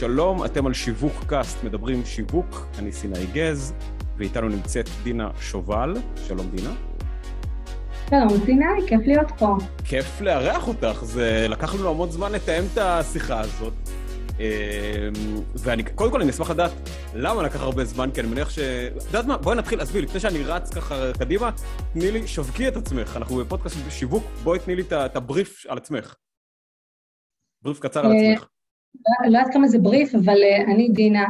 שלום, אתם על שיווק קאסט, מדברים שיווק, אני סיני גז, ואיתנו נמצאת דינה שובל. שלום דינה. שלום סיני, כיף להיות פה. כיף לארח אותך, זה לקח לנו המון זמן לתאם את השיחה הזאת. ואני, קודם כל אני אשמח לדעת למה לקח הרבה זמן, כי אני מניח ש... את יודעת מה? בואי נתחיל, עזבי, לפני שאני רץ ככה קדימה, תני לי, שווקי את עצמך, אנחנו בפודקאסט שיווק, בואי תני לי את הבריף על עצמך. בריף קצר על עצמך. לא יודעת כמה זה בריף, אבל אני דינה,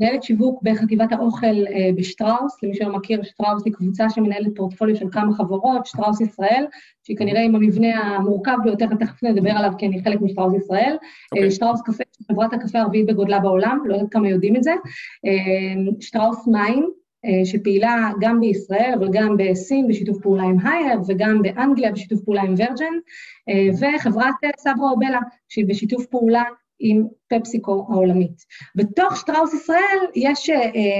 מנהלת שיווק בחטיבת האוכל בשטראוס, למי שלא מכיר, שטראוס היא קבוצה שמנהלת פורטפוליו של כמה חברות, שטראוס ישראל, שהיא כנראה עם המבנה המורכב ביותר, תכף נדבר עליו כי אני חלק משטראוס ישראל. Okay. שטראוס קפה, חברת הקפה הרביעית בגודלה בעולם, לא יודעת כמה יודעים את זה. שטראוס מים, שפעילה גם בישראל, אבל גם בסין בשיתוף פעולה עם הייר, וגם באנגליה בשיתוף פעולה עם ורג'ן, וחברת סברה אובלה, שהיא בשיתוף פעולה עם פפסיקו העולמית. בתוך שטראוס ישראל יש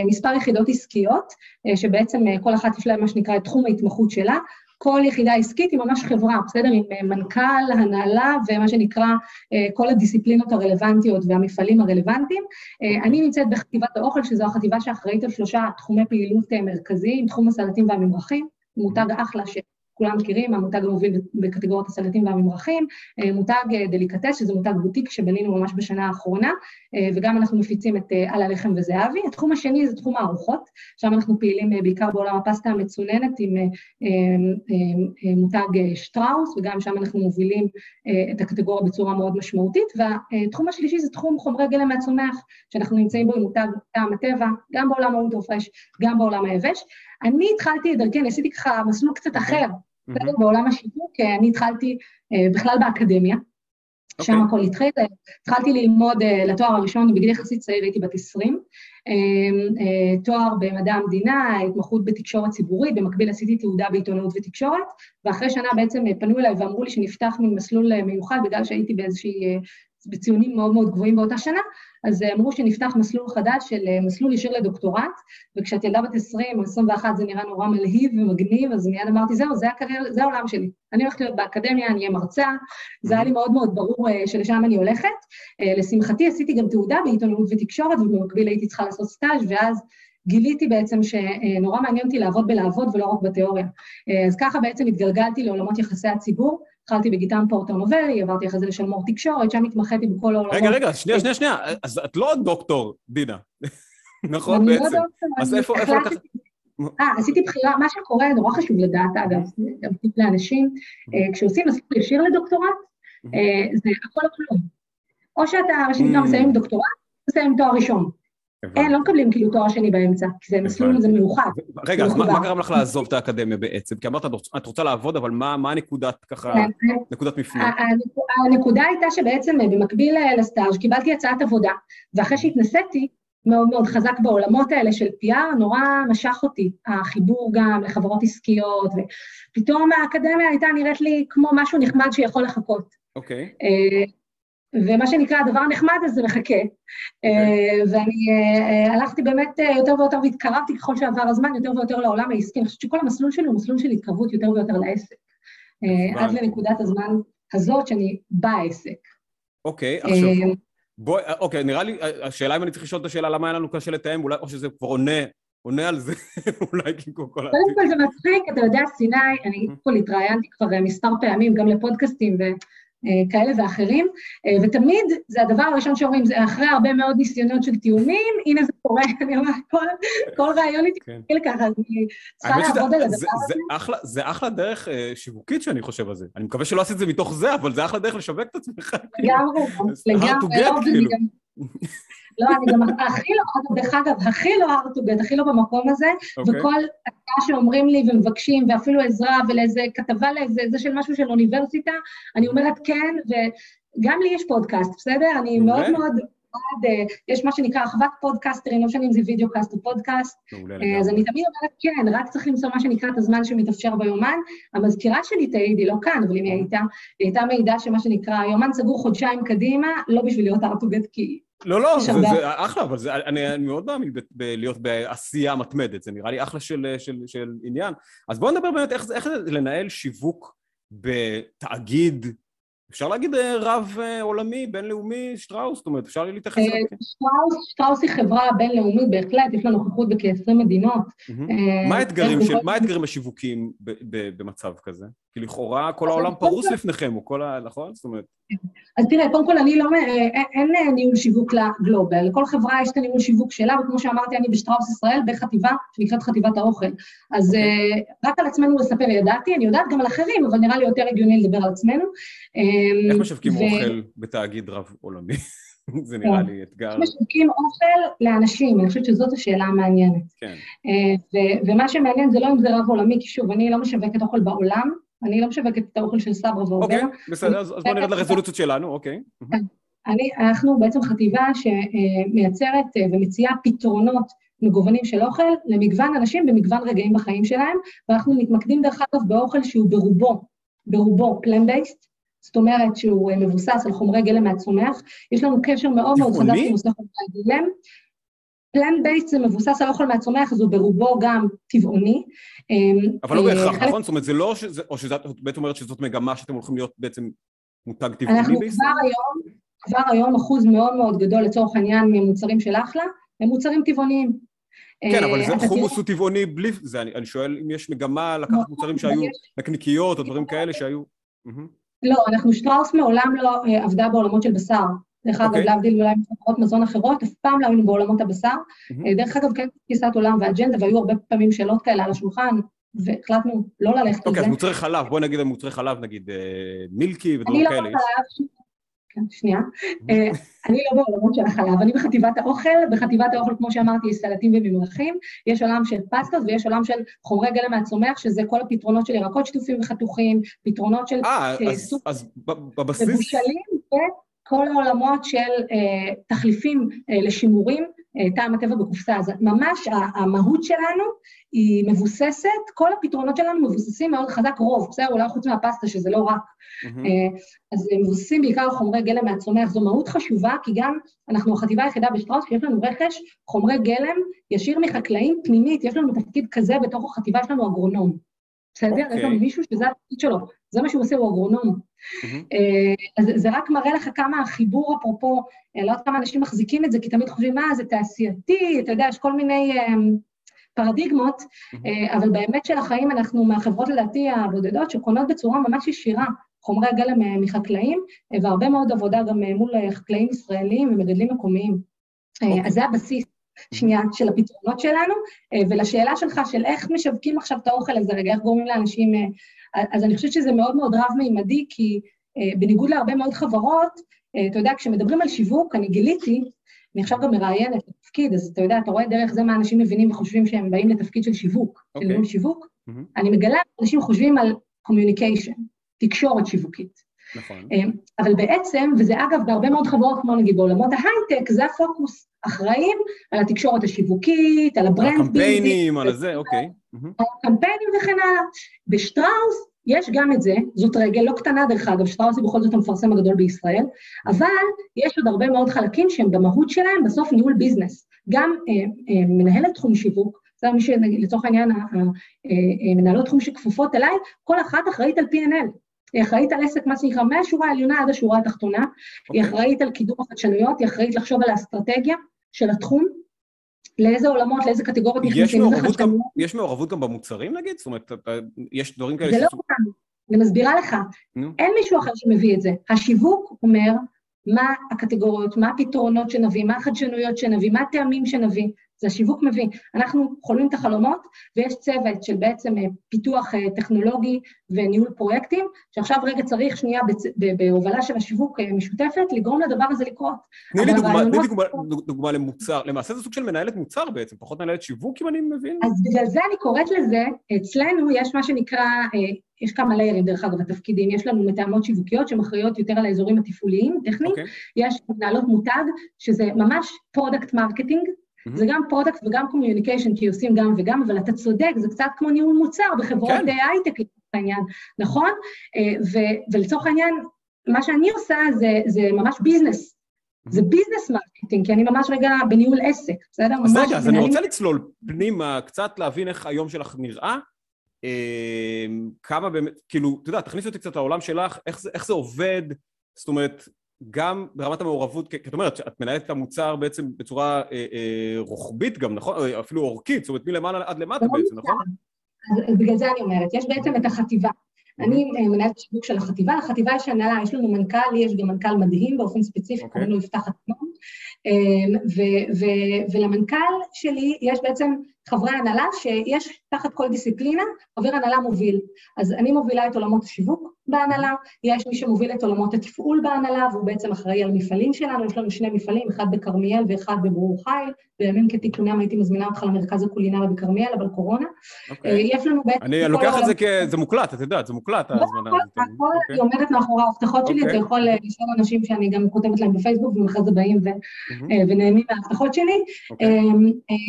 מספר יחידות עסקיות, שבעצם כל אחת יש להם מה שנקרא את תחום ההתמחות שלה, כל יחידה עסקית היא ממש חברה, בסדר? עם מנכ"ל, הנהלה ומה שנקרא כל הדיסציפלינות הרלוונטיות והמפעלים הרלוונטיים. אני נמצאת בחטיבת האוכל, שזו החטיבה שאחראית על שלושה תחומי פעילות מרכזיים, תחום הסלטים והממרחים, מותג אחלה ש... כולם מכירים, המותג המוביל בקטגוריית הסלטים והממרחים, מותג דליקטס, שזה מותג בוטיק שבנינו ממש בשנה האחרונה, וגם אנחנו מפיצים את על הלחם וזהבי. התחום השני זה תחום הארוחות, שם אנחנו פעילים בעיקר בעולם הפסטה המצוננת עם מותג שטראוס, וגם שם אנחנו מובילים את הקטגוריה בצורה מאוד משמעותית, והתחום השלישי זה תחום חומרי גלם מהצומח, שאנחנו נמצאים בו עם מותג טעם הטבע, גם בעולם האולטרופרש, גם בעולם היבש. אני התחלתי את דרכי, אני עשיתי ככה מסלול קצת אחר, בסדר? בעולם השיווק, אני התחלתי בכלל באקדמיה, שם הכל התחיל, התחלתי ללמוד לתואר הראשון בגיל יחסית צעיר, הייתי בת 20, תואר במדע המדינה, התמחות בתקשורת ציבורית, במקביל עשיתי תעודה בעיתונות ותקשורת, ואחרי שנה בעצם פנו אליי ואמרו לי שנפתח מין מסלול מיוחד, בגלל שהייתי באיזושהי, בציונים מאוד מאוד גבוהים באותה שנה, אז אמרו שנפתח מסלול חדש של מסלול ישיר לדוקטורט, וכשאת ילדה בת 20 או 21 זה נראה נורא מלהיב ומגניב, אז מיד אמרתי, זהו, זה הקריירה, זה העולם שלי. אני הולכת להיות באקדמיה, אני אהיה מרצה, זה היה לי מאוד מאוד ברור שלשם אני הולכת. לשמחתי עשיתי גם תעודה בעיתונות ותקשורת, ובמקביל הייתי צריכה לעשות סטאז' ואז גיליתי בעצם שנורא מעניין אותי לעבוד בלעבוד ולא רק בתיאוריה. אז ככה בעצם התגלגלתי לעולמות יחסי הציבור, התחלתי בגיטם פורטר נובלי, עברתי אחרי זה לשלמור תקשורת, שם התמחיתי בכל העולמות. רגע, רגע, שנייה, שנייה, שנייה, אז את לא דוקטור, דינה, נכון בעצם? לא דוקטור, אז איפה לקחת... אה, עשיתי בחירה, מה שקורה, נורא חשוב לדעת, אגב, גם לאנשים, כשעושים מסלול ישיר לדוקטורט, זה הכל או כלום. או שאתה, ראשית גם מסיים דוקטורט, מסיים תואר ראשון. אין, לא מקבלים כאילו תואר שני באמצע, כי זה מסלול, זה מיוחד. רגע, אז מה גרם לך לעזוב את האקדמיה בעצם? כי אמרת, את רוצה לעבוד, אבל מה הנקודת ככה, נקודת מפנה? הנקודה הייתה שבעצם במקביל לסטאז' קיבלתי הצעת עבודה, ואחרי שהתנסיתי, מאוד מאוד חזק בעולמות האלה של PR, נורא משך אותי, החיבור גם לחברות עסקיות, ופתאום האקדמיה הייתה נראית לי כמו משהו נחמד שיכול לחכות. אוקיי. ומה שנקרא, הדבר הנחמד הזה מחכה. ואני הלכתי באמת יותר ויותר והתקרבתי ככל שעבר הזמן, יותר ויותר לעולם העסקי. אני חושבת שכל המסלול שלי הוא מסלול של התקרבות יותר ויותר לעסק. עד לנקודת הזמן הזאת שאני בעסק. אוקיי, עכשיו, בואי, אוקיי, נראה לי, השאלה אם אני צריך לשאול את השאלה למה היה לנו קשה לתאם, אולי, או שזה כבר עונה, עונה על זה, אולי כאילו כל. קודם כל זה מצחיק, אתה יודע, סיני, אני פה התראיינתי כבר מספר פעמים, גם לפודקאסטים, כאלה ואחרים, ותמיד זה הדבר הראשון שאומרים, זה אחרי הרבה מאוד ניסיונות של טיעונים, הנה זה קורה, אני אומרת, כל רעיון היא תתחיל ככה, אז אני צריכה לעבוד על הדבר הזה. זה אחלה דרך שיווקית שאני חושב על זה. אני מקווה שלא עשית את זה מתוך זה, אבל זה אחלה דרך לשווק את עצמך. לגמרי, לגמרי. לא, אני גם הכי לא, דרך אגב, הכי לא hard to get, הכי לא במקום הזה, וכל הצעה שאומרים לי ומבקשים, ואפילו עזרה ולאיזה כתבה לאיזה, זה של משהו של אוניברסיטה, אני אומרת כן, וגם לי יש פודקאסט, בסדר? אני מאוד מאוד... יש מה שנקרא אחוות פודקאסטרים, לא משנה אם זה videocast או פודקאסט, אז אני תמיד אומרת כן, רק צריך למצוא מה שנקרא את הזמן שמתאפשר ביומן. המזכירה שלי תעיד, היא לא כאן, אבל אם היא הייתה, היא הייתה מעידה שמה שנקרא, יומן סגור חודשיים קדימה, לא בשביל להיות hard to get, כי... לא, לא, זה אחלה, אבל אני מאוד מאמין בלהיות בעשייה מתמדת, זה נראה לי אחלה של עניין. אז בואו נדבר באמת איך זה לנהל שיווק בתאגיד אפשר להגיד אה, רב אה, עולמי, בינלאומי, שטראוס, זאת אומרת, אפשר להתייחס אה, אליו. שטראוס, שטראוס היא חברה בינלאומית בהחלט, יש לה נוכחות בכ-20 מדינות. מה האתגרים של- מה האתגרים ב- במצב כזה? כי לכאורה כל העולם פרוס לפניכם, או כל ה... נכון? זאת אומרת, אז תראה, קודם כל אני לא, אה, אין, אין אה, ניהול שיווק לגלובל, לכל חברה יש את הניהול שיווק שלה, וכמו שאמרתי, אני בשטראוס ישראל בחטיבה שנקראת חטיבת האוכל. אז אה, רק על עצמנו לספר ידעתי, אני יודעת גם על אחרים, אבל נראה לי יותר הגיוני לדבר על עצמנו. אה, איך משווקים ו- אוכל בתאגיד רב עולמי? זה נראה כן. לי אתגר, איך משווקים אוכל לאנשים, אני חושבת שזאת השאלה המעניינת. כן. אה, ומה שמעניין זה לא אם זה רב עולמי, כי שוב, אני לא משווקת אוכל בעולם, אני לא משווקת את האוכל של סברה אוקיי, ועוברה. בסדר, אז בואו נרד לרזולוציות שלנו, אוקיי. אני, אנחנו בעצם חטיבה שמייצרת אה, ומציעה פתרונות מגוונים של אוכל למגוון אנשים במגוון רגעים בחיים שלהם, ואנחנו מתמקדים דרך אגב באוכל שהוא ברובו, ברובו פלן-בייסט, זאת אומרת שהוא אה, מבוסס על חומרי גלם מהצומח, יש לנו קשר מאוד מאוד חזק טבעוני? עם נושא חומרי הגלם. פלן-בייסט זה מבוסס על אוכל מהצומח, אז הוא ברובו גם טבעוני. אה, אבל לא אה, בהכרח, חלק- נכון? זאת אומרת, זה לא או שאת בעצם אומרת שזאת מגמה שאתם הולכים להיות בעצם מותג טבעוני אנחנו בישראל? כבר היום, כבר היום אחוז מאוד מאוד גדול לצורך העניין ממוצרים של אחלה, הם מוצרים טבעוניים. כן, אה, אבל זה אתה חומוס הוא טבעוני בלי זה, אני שואל אם יש מגמה לקחת נכון, מוצרים שהיו נקניקיות או דברים כאלה שהיו... לא, אנחנו שטראוס מעולם לא אה, עבדה בעולמות של בשר. דרך אגב, אוקיי. להבדיל אולי מחברות מזון אחרות, אף פעם לא היינו בעולמות הבשר. אה, דרך אגב, כן תפיסת עולם ואג'נדה, והיו הרבה פעמים שאלות כאלה על השולחן, והחלטנו לא ללכת על אוקיי, זה. אז מוצרי חלב, בואי נגיד על מוצרי חלב, נגיד אה, מילקי אני ודברים לא כאלה. בחלב, כן, שנייה. אה, אני לא בעולמות של החלב, אני בחטיבת האוכל, בחטיבת האוכל, כמו שאמרתי, יש סלטים וממרחים, יש עולם של פסטות ויש עולם של חומרי גלם מהצומח, שזה כל הפתרונות של ירקות שטופים וחתוכים, פתרונות של אה, אז- בבסיס... מבושלים וכל העולמות של אה, תחליפים אה, לשימורים, אה, טעם הטבע בקופסה. אז ממש המהות שלנו היא מבוססת, כל הפתרונות שלנו מבוססים מאוד חזק רוב, בסדר? אולי חוץ מהפסטה, שזה לא רק. אה, אז הם מבוססים בעיקר על חומרי גלם מהצומח. זו מהות חשובה, כי גם אנחנו החטיבה היחידה בשטראוס, שיש לנו רכש חומרי גלם ישיר מחקלאים פנימית, יש לנו תפקיד כזה בתוך החטיבה, יש לנו אגרונום. בסדר? אוקיי. יש לנו מישהו שזה התפקיד שלו, זה מה שהוא עושה, הוא אגרונום. אה, אז זה רק מראה לך כמה החיבור, אפרופו, אה, לא יודעת כמה אנשים מחזיקים את זה, כי תמיד חושבים, מה, זה תעשייתי, אתה יודע, יש כל מיני אה, פרדיגמות, אה, אבל באמת של החיים אנחנו מהחברות, לדעתי, הבודדות, שקונות בצורה ממש ישירה חומרי הגלם מחקלאים, והרבה מאוד עבודה גם מול חקלאים ישראלים ומגדלים מקומיים. אוקיי. אז זה הבסיס. שנייה, של הפתרונות שלנו, ולשאלה שלך של איך משווקים עכשיו את האוכל הזה, רגע, איך גורמים לאנשים... אז אני חושבת שזה מאוד מאוד רב-מימדי, כי אה, בניגוד להרבה מאוד חברות, אה, אתה יודע, כשמדברים על שיווק, אני גיליתי, אני עכשיו גם מראיינת לתפקיד, אז אתה יודע, אתה רואה דרך זה מה אנשים מבינים וחושבים שהם באים לתפקיד של שיווק, של אוקיי. שיווק, מהמם. אני מגלה, אנשים חושבים על communication, תקשורת שיווקית. נכון. אה, אבל בעצם, וזה אגב בהרבה מאוד חברות, כמו נגיד בעולמות ההייטק, זה הפוקוס. אחראים על התקשורת השיווקית, על ה brand הקמפיינים, על זה, אוקיי. מהמם. קמפיינים וכן הלאה. בשטראוס יש גם את זה, זאת רגל לא קטנה דרך אגב, שטראוס היא בכל זאת המפרסם הגדול בישראל, אבל יש עוד הרבה מאוד חלקים שהם במהות שלהם בסוף ניהול ביזנס. גם אה, אה, מנהלת תחום שיווק, זה מי שלצורך העניין, מנהלות תחום שכפופות אליי, כל אחת אחראית על P&L. היא אחראית על עסק, מה שנקרא, מהשורה העליונה עד השורה התחתונה, היא אוקיי. אחראית על קידום החדשנויות, היא אחראית לחשוב על האסטרטגיה של התחום, לאיזה עולמות, לאיזה קטגוריות נכנסים, איזה חדשנויות. יש מעורבות גם במוצרים נגיד? זאת אומרת, יש דברים כאלה זה לא כאן, אני מסבירה לך, נו. אין מישהו אחר שמביא את זה. השיווק אומר מה הקטגוריות, מה הפתרונות שנביא, מה החדשנויות שנביא, מה הטעמים שנביא, זה השיווק מביא. אנחנו חולמים את החלומות, ויש צוות של בעצם אה, פיתוח אה, טכנולוגי וניהול פרויקטים, שעכשיו רגע צריך שנייה בהובלה של השיווק אה, משותפת, לגרום לדבר הזה לקרות. תני לי דוגמה, תני לי הרעיונות- דוגמה- דוגמה למוצר, למעשה זה סוג של מנהלת מוצר בעצם, פחות מנהלת שיווק אם אני מבין? אז בגלל זה אני קוראת לזה, אצלנו יש מה שנקרא, יש כמה layers דרך אגב בתפקידים, יש לנו מתאמות שיווקיות שמכירות יותר על האזורים התפעוליים, טכניים, אוקיי. יש מנהלות מותג, שזה ממש product marketing, מהמם. זה גם product וגם communication, כי עושים גם וגם, אבל אתה צודק, זה קצת כמו ניהול מוצר בחברות כן. אה, הייטק לצורך העניין, נכון? אה, ו- ולצורך העניין, מה שאני עושה זה, זה ממש business. זה business marketing, כי אני ממש רגע בניהול עסק, בסדר? אז רגע, אז אני רוצה לצלול פנימה, קצת להבין איך היום שלך נראה, כמה באמת, כאילו, אתה יודע, תכניסי אותי קצת לעולם שלך, איך זה, איך זה עובד, זאת אומרת, גם ברמת המעורבות, כי את אומרת שאת מנהלת את המוצר בעצם בצורה אה, אה, רוחבית גם, נכון? אפילו אורכית, זאת אומרת מלמעלה עד למטה בעצם, נכון? אז בגלל זה אני אומרת, יש בעצם את החטיבה. אני אה, מנהלת שיווק של החטיבה, לחטיבה יש הנהלה, יש לנו מנכ"ל, לי יש גם מנכ"ל מדהים באופן ספציפי, okay. אוקיי. קוראים לו יפתח עצמון, ולמנכ"ל שלי יש בעצם חברי הנהלה שיש תחת כל דיסציפלינה חבר הנהלה מוביל. אז אני מובילה את עולמות השיווק בהנהלה, יש מי שמוביל את עולמות התפעול בהנהלה, והוא בעצם אחראי על מפעלים שלנו, יש לנו שני מפעלים, אחד בכרמיאל ואחד בברור חיל, בימים כתיקונם הייתי מזמינה אותך למרכז הקולינרי בכרמיאל, אבל קורונה. Okay. אוקיי. אה, יש לנו בעצם... אני לוקח את זה כ... זה מוקלט, את יודעת, זה מוקלט, ההזמנה הזאת. הכל, אני אוקיי. עומדת מאחורי ההבטחות שלי, אתה אוקיי. יכול אה, לשאול אנשים שאני גם כותבת להם בפייסבוק, והם אחרי זה באים אה, ונהנים מההבטחות שלי.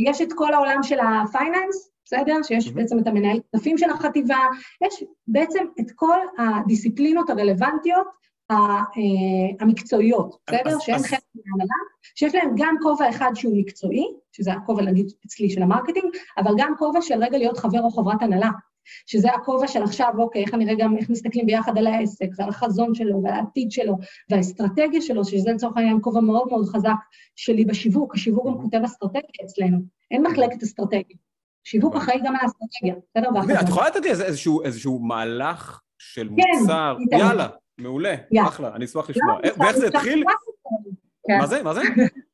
יש את כל העולם של ה finance, בסדר? שיש mm-hmm. בעצם את המנהל כספים של החטיבה, יש בעצם את כל הדיסציפלינות הרלוונטיות אה, המקצועיות, בסדר? שהן חלק מהנהלה, שיש להם גם כובע אחד שהוא מקצועי, שזה הכובע, נגיד, אצלי של ה marketing, אבל גם כובע של רגע להיות חבר או חברת הנהלה. שזה הכובע של עכשיו, אוקיי, איך אני רגע, איך מסתכלים ביחד על העסק, ועל החזון שלו, ועל העתיד שלו, והאסטרטגיה שלו, שזה לצורך העניין כובע מאוד מאוד חזק שלי בשיווק, השיווק גם כותב אסטרטגיה אצלנו, אין מחלקת אסטרטגיה. שיווק אחראי גם על האסטרטגיה, בסדר? את יכולה לתת לי איזשהו מהלך של כן, מוצר? יאללה, מעולה, אחלה, אני אשמח לשמוע. ואיך זה התחיל? מה זה? מה זה?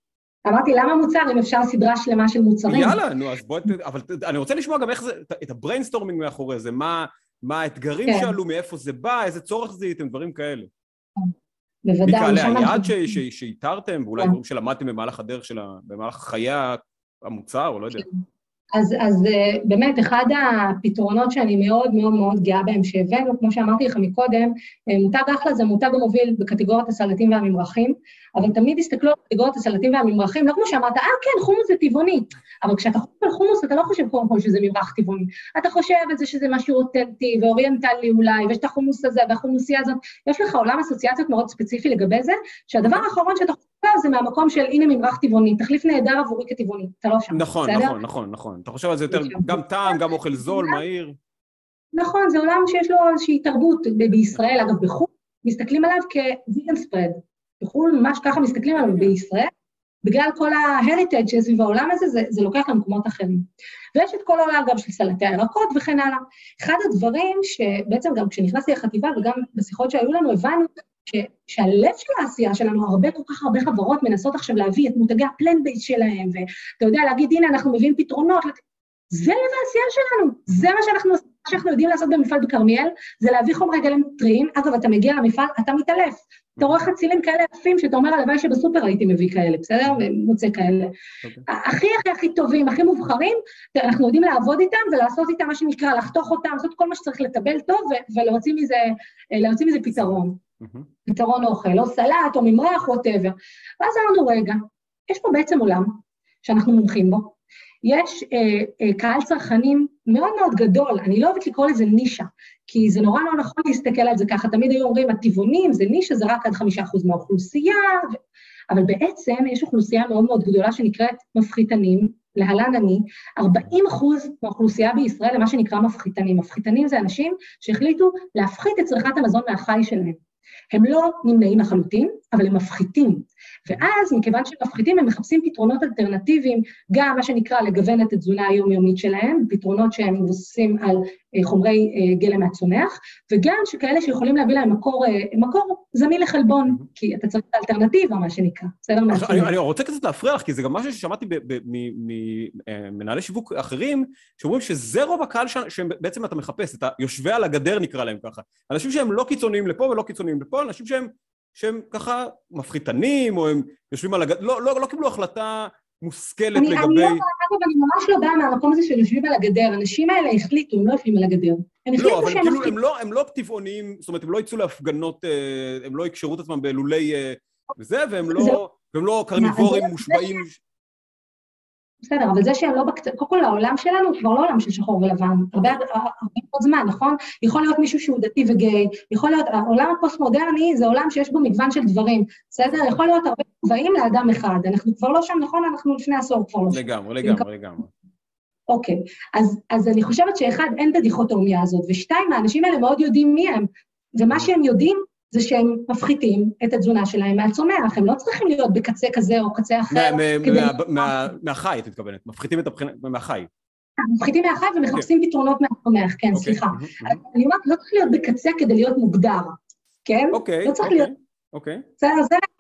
אמרתי, למה מוצר אם אפשר סדרה שלמה של מוצרים? יאללה, נו, אז בואי, אבל אני רוצה לשמוע גם איך זה, את ה brainstorming מאחורי זה, מה האתגרים כן. שעלו, מאיפה זה בא, איזה צורך זיהיתם, דברים כאלה. בוודאי. מי קהלי היעד שאיתרתם, ואולי דברים שלמדתם במהלך הדרך של, במהלך חיי המוצר, או לא יודע. אז, אז אה, באמת, אחד הפתרונות שאני מאוד מאוד מאוד גאה בהם שהבאנו, כמו שאמרתי לך מקודם, אה, מותג אחלה זה מותג המוביל בקטגוריית הסלטים והממרחים, אבל תמיד הסתכלו על קטגוריית הסלטים והממרחים, לא כמו שאמרת, אה כן, חומוס זה טבעוני, אבל כשאתה חושב על חומוס, אתה לא חושב קודם כל שזה ממרח טבעוני, אתה חושב את זה שזה משהו אותנטי ואוריינטלי אולי, ויש את החומוס הזה והחומוסייה הזאת, יש לך עולם אסוציאציות מאוד ספציפי לגבי זה, שהדבר האחרון שאתה חושב זה מהמקום של הנה ממרח טבעוני, תחליף נהדר עבורי כטבעוני, אתה לא שם, נכון, בסדר? נכון, נכון, נכון. אתה חושב על זה יותר, גם טעם, גם אוכל זול, מהיר. נכון, זה עולם שיש לו איזושהי תרבות בישראל, אגב, בחו"ל, מסתכלים עליו כוויגן ספרד. בחו"ל ממש ככה מסתכלים עליו בישראל, בגלל כל ההריטג' שסביב העולם הזה, זה, זה לוקח למקומות אחרים. ויש את כל העולם גם של סלטי הירקות וכן הלאה. אחד הדברים שבעצם גם כשנכנסתי לחטיבה וגם בשיחות שהיו לנו, הבנו ש, שהלב של העשייה שלנו, הרבה, כל כך הרבה חברות מנסות עכשיו להביא את מותגי הפלן בייס שלהם, ואתה יודע, להגיד, הנה, אנחנו מביאים פתרונות. זה לב העשייה שלנו, זה מה שאנחנו, מה שאנחנו יודעים לעשות במפעל בכרמיאל, זה להביא חומרי גלם טריים. אגב, אתה מגיע למפעל, אתה מתעלף. אתה רואה חצילים כאלה יפים, שאתה אומר, הלוואי שבסופר הייתי מביא כאלה, בסדר? ומוצא כאלה. אוקיי. הכי הכי הכי טובים, הכי מובחרים, אנחנו יודעים לעבוד איתם ולעשות איתם מה שנקרא, לחתוך אותם, לעשות כל מה שצריך לטבל טוב ולהוציא מזה, מזה פתרון. פתרון אוכל, או סלט, או ממרח, ווטאבר. ואז אמרנו, רגע, יש פה בעצם עולם שאנחנו מומחים בו, יש אה, אה, קהל צרכנים מאוד מאוד גדול, אני לא אוהבת לקרוא לזה נישה, כי זה נורא לא נכון להסתכל על זה ככה, תמיד היו אומרים, הטבעונים זה נישה, זה רק עד חמישה אחוז מהאוכלוסייה, ו... אבל בעצם יש אוכלוסייה מאוד מאוד גדולה שנקראת מפחיתנים, להלן אני, 40 אחוז מהאוכלוסייה בישראל למה שנקרא מפחיתנים. מפחיתנים זה אנשים שהחליטו להפחית את צריכת המזון מהחי שלהם. הם לא נמנעים לחלוטין, אבל הם מפחיתים. ואז, מכיוון שהם מפחיתים, הם מחפשים פתרונות אלטרנטיביים, גם מה שנקרא לגוון את התזונה היומיומית שלהם, פתרונות שהם מבוססים על אה, חומרי אה, גלם מהצומח, וגם שכאלה שיכולים להביא להם מקור, אה, מקור זמין לחלבון, כי אתה צריך את האלטרנטיבה, מה שנקרא, בסדר? אני, אני רוצה קצת להפריע לך, כי זה גם משהו ששמעתי ממנהלי שיווק אחרים, שאומרים שזה רוב הקהל שבעצם אתה מחפש, את היושבי על הגדר נקרא להם ככה. אנשים שהם לא קיצוניים לפה ולא קיצוניים לפה, אנשים שהם שהם ככה מפחיתנים, או הם יושבים על הגדר, לא, לא, לא קיבלו החלטה מושכלת אני, לגבי... אני לא, אגב, אני ממש לא באה מהמקום הזה של יושבים על הגדר. האנשים האלה החליטו, הם לא יושבים על הגדר. הם לא, אבל כאילו הם לא, הם לא טבעונים, זאת אומרת, הם לא יצאו להפגנות, אה, הם לא יקשרו את עצמם בלולי אה, וזה, והם לא, והם לא קרניבורים מושבעים. בסדר, אבל זה שהם לא בקצה, קודם כל העולם שלנו הוא כבר לא עולם של שחור ולבן, הרבה מאוד זמן, נכון? יכול להיות מישהו שהוא דתי וגיי, יכול להיות, העולם הפוסט-מודרני זה עולם שיש בו מגוון של דברים, בסדר? יכול להיות הרבה צבעים לאדם אחד, אנחנו כבר לא שם, נכון? אנחנו לפני עשור כבר לא שם. לגמרי, לגמרי, לגמרי. אוקיי, אז, אז אני חושבת שאחד, אין את הדיכוטומיה הזאת, ושתיים, האנשים האלה מאוד יודעים מי הם, ומה שהם יודעים זה שהם מפחיתים את התזונה שלהם מהצומח, הם לא צריכים להיות בקצה כזה או קצה אחר. מהחי, את מתכוונת, מפחיתים את הבחינה, מהחי. מפחיתים מהחי ומחפשים כן. פתרונות מהצומח, כן, אוקיי. סליחה. אני אומרת, לא צריך להיות בקצה כדי להיות מוגדר, כן? אוקיי, לא צריך להיות... אוקיי. זה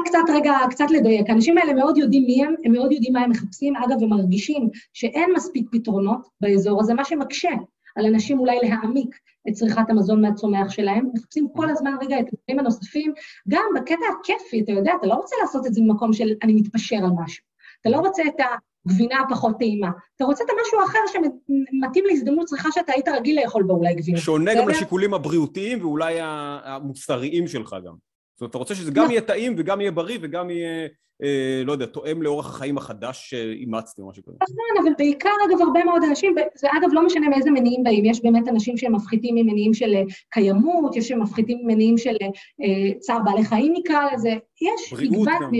קצת רגע, קצת לדייק. האנשים האלה מאוד יודעים מי הם, הם מאוד יודעים מה הם מחפשים. אגב, הם מרגישים שאין מספיק פתרונות באזור הזה, מה שמקשה על אנשים אולי להעמיק את צריכת המזון מהצומח שלהם, מחפשים כל הזמן רגע את הדברים הנוספים, גם בקטע הכיפי, אתה יודע, אתה לא רוצה לעשות את זה במקום של אני מתפשר על משהו. אתה לא רוצה את הגבינה הפחות טעימה, אתה רוצה את המשהו אחר שמתאים להזדמנות צריכה שאתה היית רגיל לאכול בה אולי גבינה. שונה גם לשיקולים הבריאותיים ואולי המוסריים שלך גם. זאת אומרת, אתה רוצה שזה גם לא. יהיה טעים וגם יהיה בריא וגם יהיה, אה, לא יודע, תואם לאורח החיים החדש שאימצתם או משהו כזה. נכון, אבל בעיקר, אגב, הרבה מאוד אנשים, זה אגב לא משנה מאיזה מניעים באים, יש באמת אנשים שהם מפחיתים ממניעים של אה, קיימות, יש שהם מפחיתים ממניעים של אה, צער בעלי חיים נקרא לזה, יש מגוון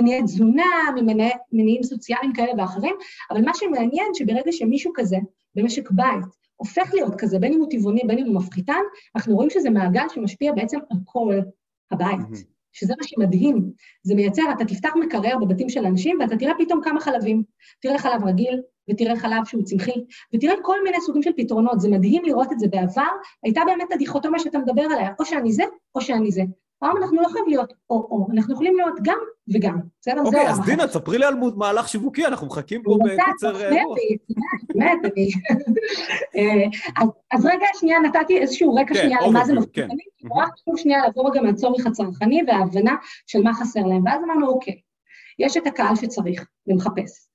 מניעי תזונה, ממניעים סוציאליים כאלה ואחרים, אבל מה שמעניין שברגע שמישהו כזה במשק בית הופך להיות כזה, בין אם הוא טבעוני, בין אם הוא מפחיתן, אנחנו רואים שזה מעגל שמשפיע בעצם על כל הבית. שזה מה שמדהים. זה מייצר, אתה תפתח מקרר בבתים של אנשים ואתה תראה פתאום כמה חלבים. תראה חלב רגיל, ותראה חלב שהוא צמחי, ותראה כל מיני סוגים של פתרונות. זה מדהים לראות את זה בעבר. הייתה באמת הדיכוטומיה שאתה מדבר עליה, או שאני זה, או שאני זה. היום אנחנו לא יכולים להיות או-או, אנחנו יכולים להיות גם וגם, בסדר? אוקיי, אז דינה, תספרי לי על מהלך שיווקי, אנחנו מחכים פה בקיצר אה, רוח. באמת, אני... אה, אז רגע, שנייה, נתתי איזשהו רקע כן, שנייה למה זה מפחיד. נורא חשוב שנייה לעבור רגע מהצורך הצרכני וההבנה של מה חסר להם. ואז אמרנו, אוקיי, יש את הקהל שצריך ומחפש,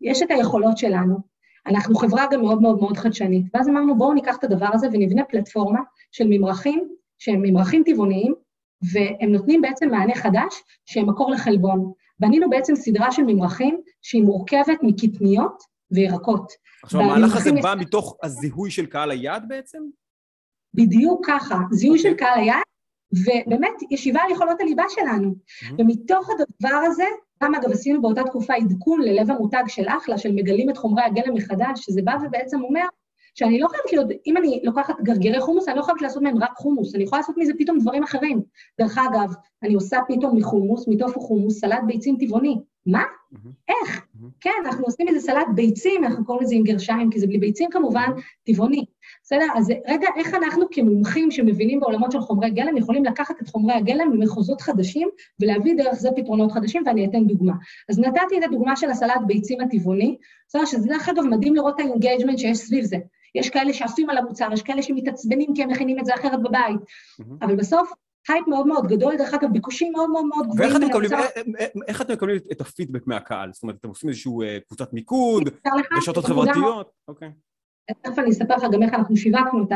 יש את היכולות שלנו, אנחנו חברה גם מאוד מאוד מאוד חדשנית, ואז אמרנו, בואו ניקח את הדבר הזה ונבנה פלטפורמה של ממרחים, שהם ממרחים טבעוניים, והם נותנים בעצם מענה חדש שהם מקור לחלבון. בנינו בעצם סדרה של ממרחים שהיא מורכבת מקטניות וירקות. עכשיו, המהלך הזה בא מתוך הזיהוי של קהל היעד בעצם? בדיוק ככה, זיהוי של קהל היעד, ובאמת ישיבה על יכולות הליבה שלנו. ומתוך הדבר הזה, גם אגב עשינו באותה תקופה עדכון ללב המותג של אחלה, של מגלים את חומרי הגלם מחדש, שזה בא ובעצם אומר, שאני לא חייבת להיות, אם אני לוקחת גרגירי חומוס, אני לא חייבת לעשות מהם רק חומוס, אני יכולה לעשות מזה פתאום דברים אחרים. דרך אגב, אני עושה פתאום מחומוס, מטופו חומוס, סלט ביצים טבעוני. מה? איך? כן, אנחנו עושים איזה סלט ביצים, אנחנו קוראים לזה עם גרשיים, כי זה בלי ביצים כמובן, טבעוני. בסדר? אז רגע, איך אנחנו כמומחים שמבינים בעולמות של חומרי גלם, יכולים לקחת את חומרי הגלם ממחוזות חדשים ולהביא דרך זה פתרונות חדשים, ואני אתן דוגמה. אז נתתי את הדוגמה של הסלט ביצים הטבעוני, בסדר? שזה דרך אגב מדהים לראות את ה engagement שיש סביב זה. יש כאלה שעפים על המוצר, יש כאלה שמתעצבנים כי הם מכינים את זה אחרת בבית. אבל בסוף, הייפ מאוד מאוד גדול, דרך אגב, ביקושים מאוד מאוד מאוד גבוהים. ואיך אתם מקבלים, אה, אה, איך אתם מקבלים את הפידבק מהקהל? זאת אומרת, אתם עושים איזושהי אה, קבוצת מיקוד, רשתות חברתיות? אוקיי. תכף אני אספר לך גם איך אנחנו שיווקנו את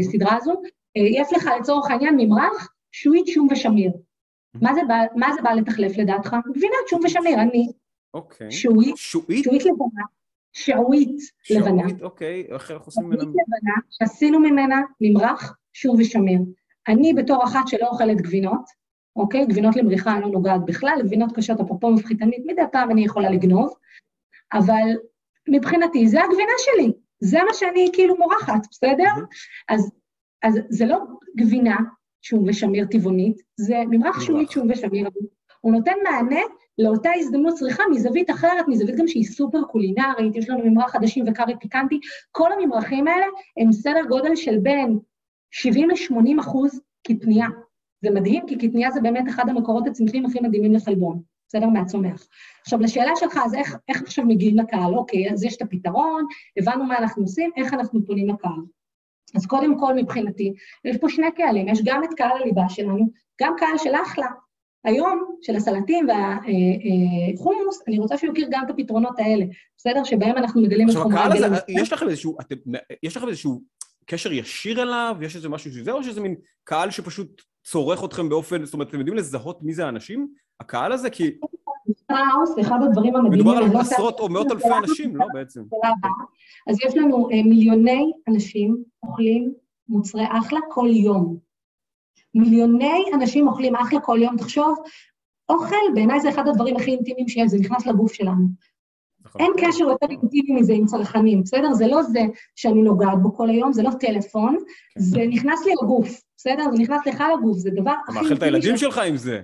הסדרה הזו. יש לך לצורך העניין ממרח, שעועית, שום ושמיר. מה זה בא לתחלף לדעתך? גבינת שום ושמיר, אני. אוקיי. שעועית, שעועית לבנה, שעועית לבנה. שעועית, אוקיי, איך עושים ממנה? שעועית לבנה, שעשינו ממנה ממרח, שום ושמיר. אני בתור אחת שלא אוכלת גבינות, אוקיי? גבינות למריחה אני לא נוגעת בכלל, גבינות קשות אפרופו מפחיתנית, מדי פעם אני יכולה לגנוב, אבל מבחינתי זה הגבינה שלי, זה מה שאני כאילו מורחת, בסדר? אז, אז זה לא גבינה שום ושמיר טבעונית, זה ממרח שומית שום ושמיר. הוא נותן מענה לאותה הזדמנות צריכה מזווית אחרת, מזווית גם שהיא סופר קולינרית, יש לנו ממרח חדשים וקארי פיקנטי, כל הממרחים האלה הם סדר גודל של בין 70 ל-80 אחוז קטניה. זה מדהים, כי קטניה זה באמת אחד המקורות הצמחיים הכי מדהימים לחלבון, בסדר? מהצומח. עכשיו, לשאלה שלך, אז איך, איך עכשיו מגיעים לקהל? אוקיי, אז יש את הפתרון, הבנו מה אנחנו עושים, איך אנחנו פונים לקהל. אז קודם כל, מבחינתי, יש פה שני קהלים, יש גם את קהל הליבה שלנו, גם קהל של אחלה. היום, של הסלטים והחומוס, אני רוצה שהוא יכיר גם את הפתרונות האלה, בסדר? שבהם אנחנו מגלים את חומרי הגלם. הזה, יש לכם איזשהו, אתם, יש לכם איזשהו קשר ישיר אליו? יש איזה משהו שזה, או שזה מין קהל שפשוט צורך אתכם באופן, זאת אומרת, אתם יודעים לזהות מי זה האנשים? הקהל הזה? כי... שטראוס, אחד הדברים המדהימים... מדובר על עשרות או מאות אלפי אנשים, לא בעצם. אז יש לנו אה, מיליוני אנשים אוכלים מוצרי אחלה כל יום. מיליוני אנשים אוכלים אחלה כל יום. תחשוב, אוכל בעיניי זה אחד הדברים הכי אינטימיים שיש, זה נכנס לגוף שלנו. נכון. אין קשר יותר אינטימי מזה עם צרכנים, בסדר? זה לא זה שאני נוגעת בו כל היום, זה לא טלפון, כן. זה נכנס לי לגוף, בסדר? זה נכנס לך לגוף, זה דבר הכי... אתה מאכיל את הילדים שלך עם זה.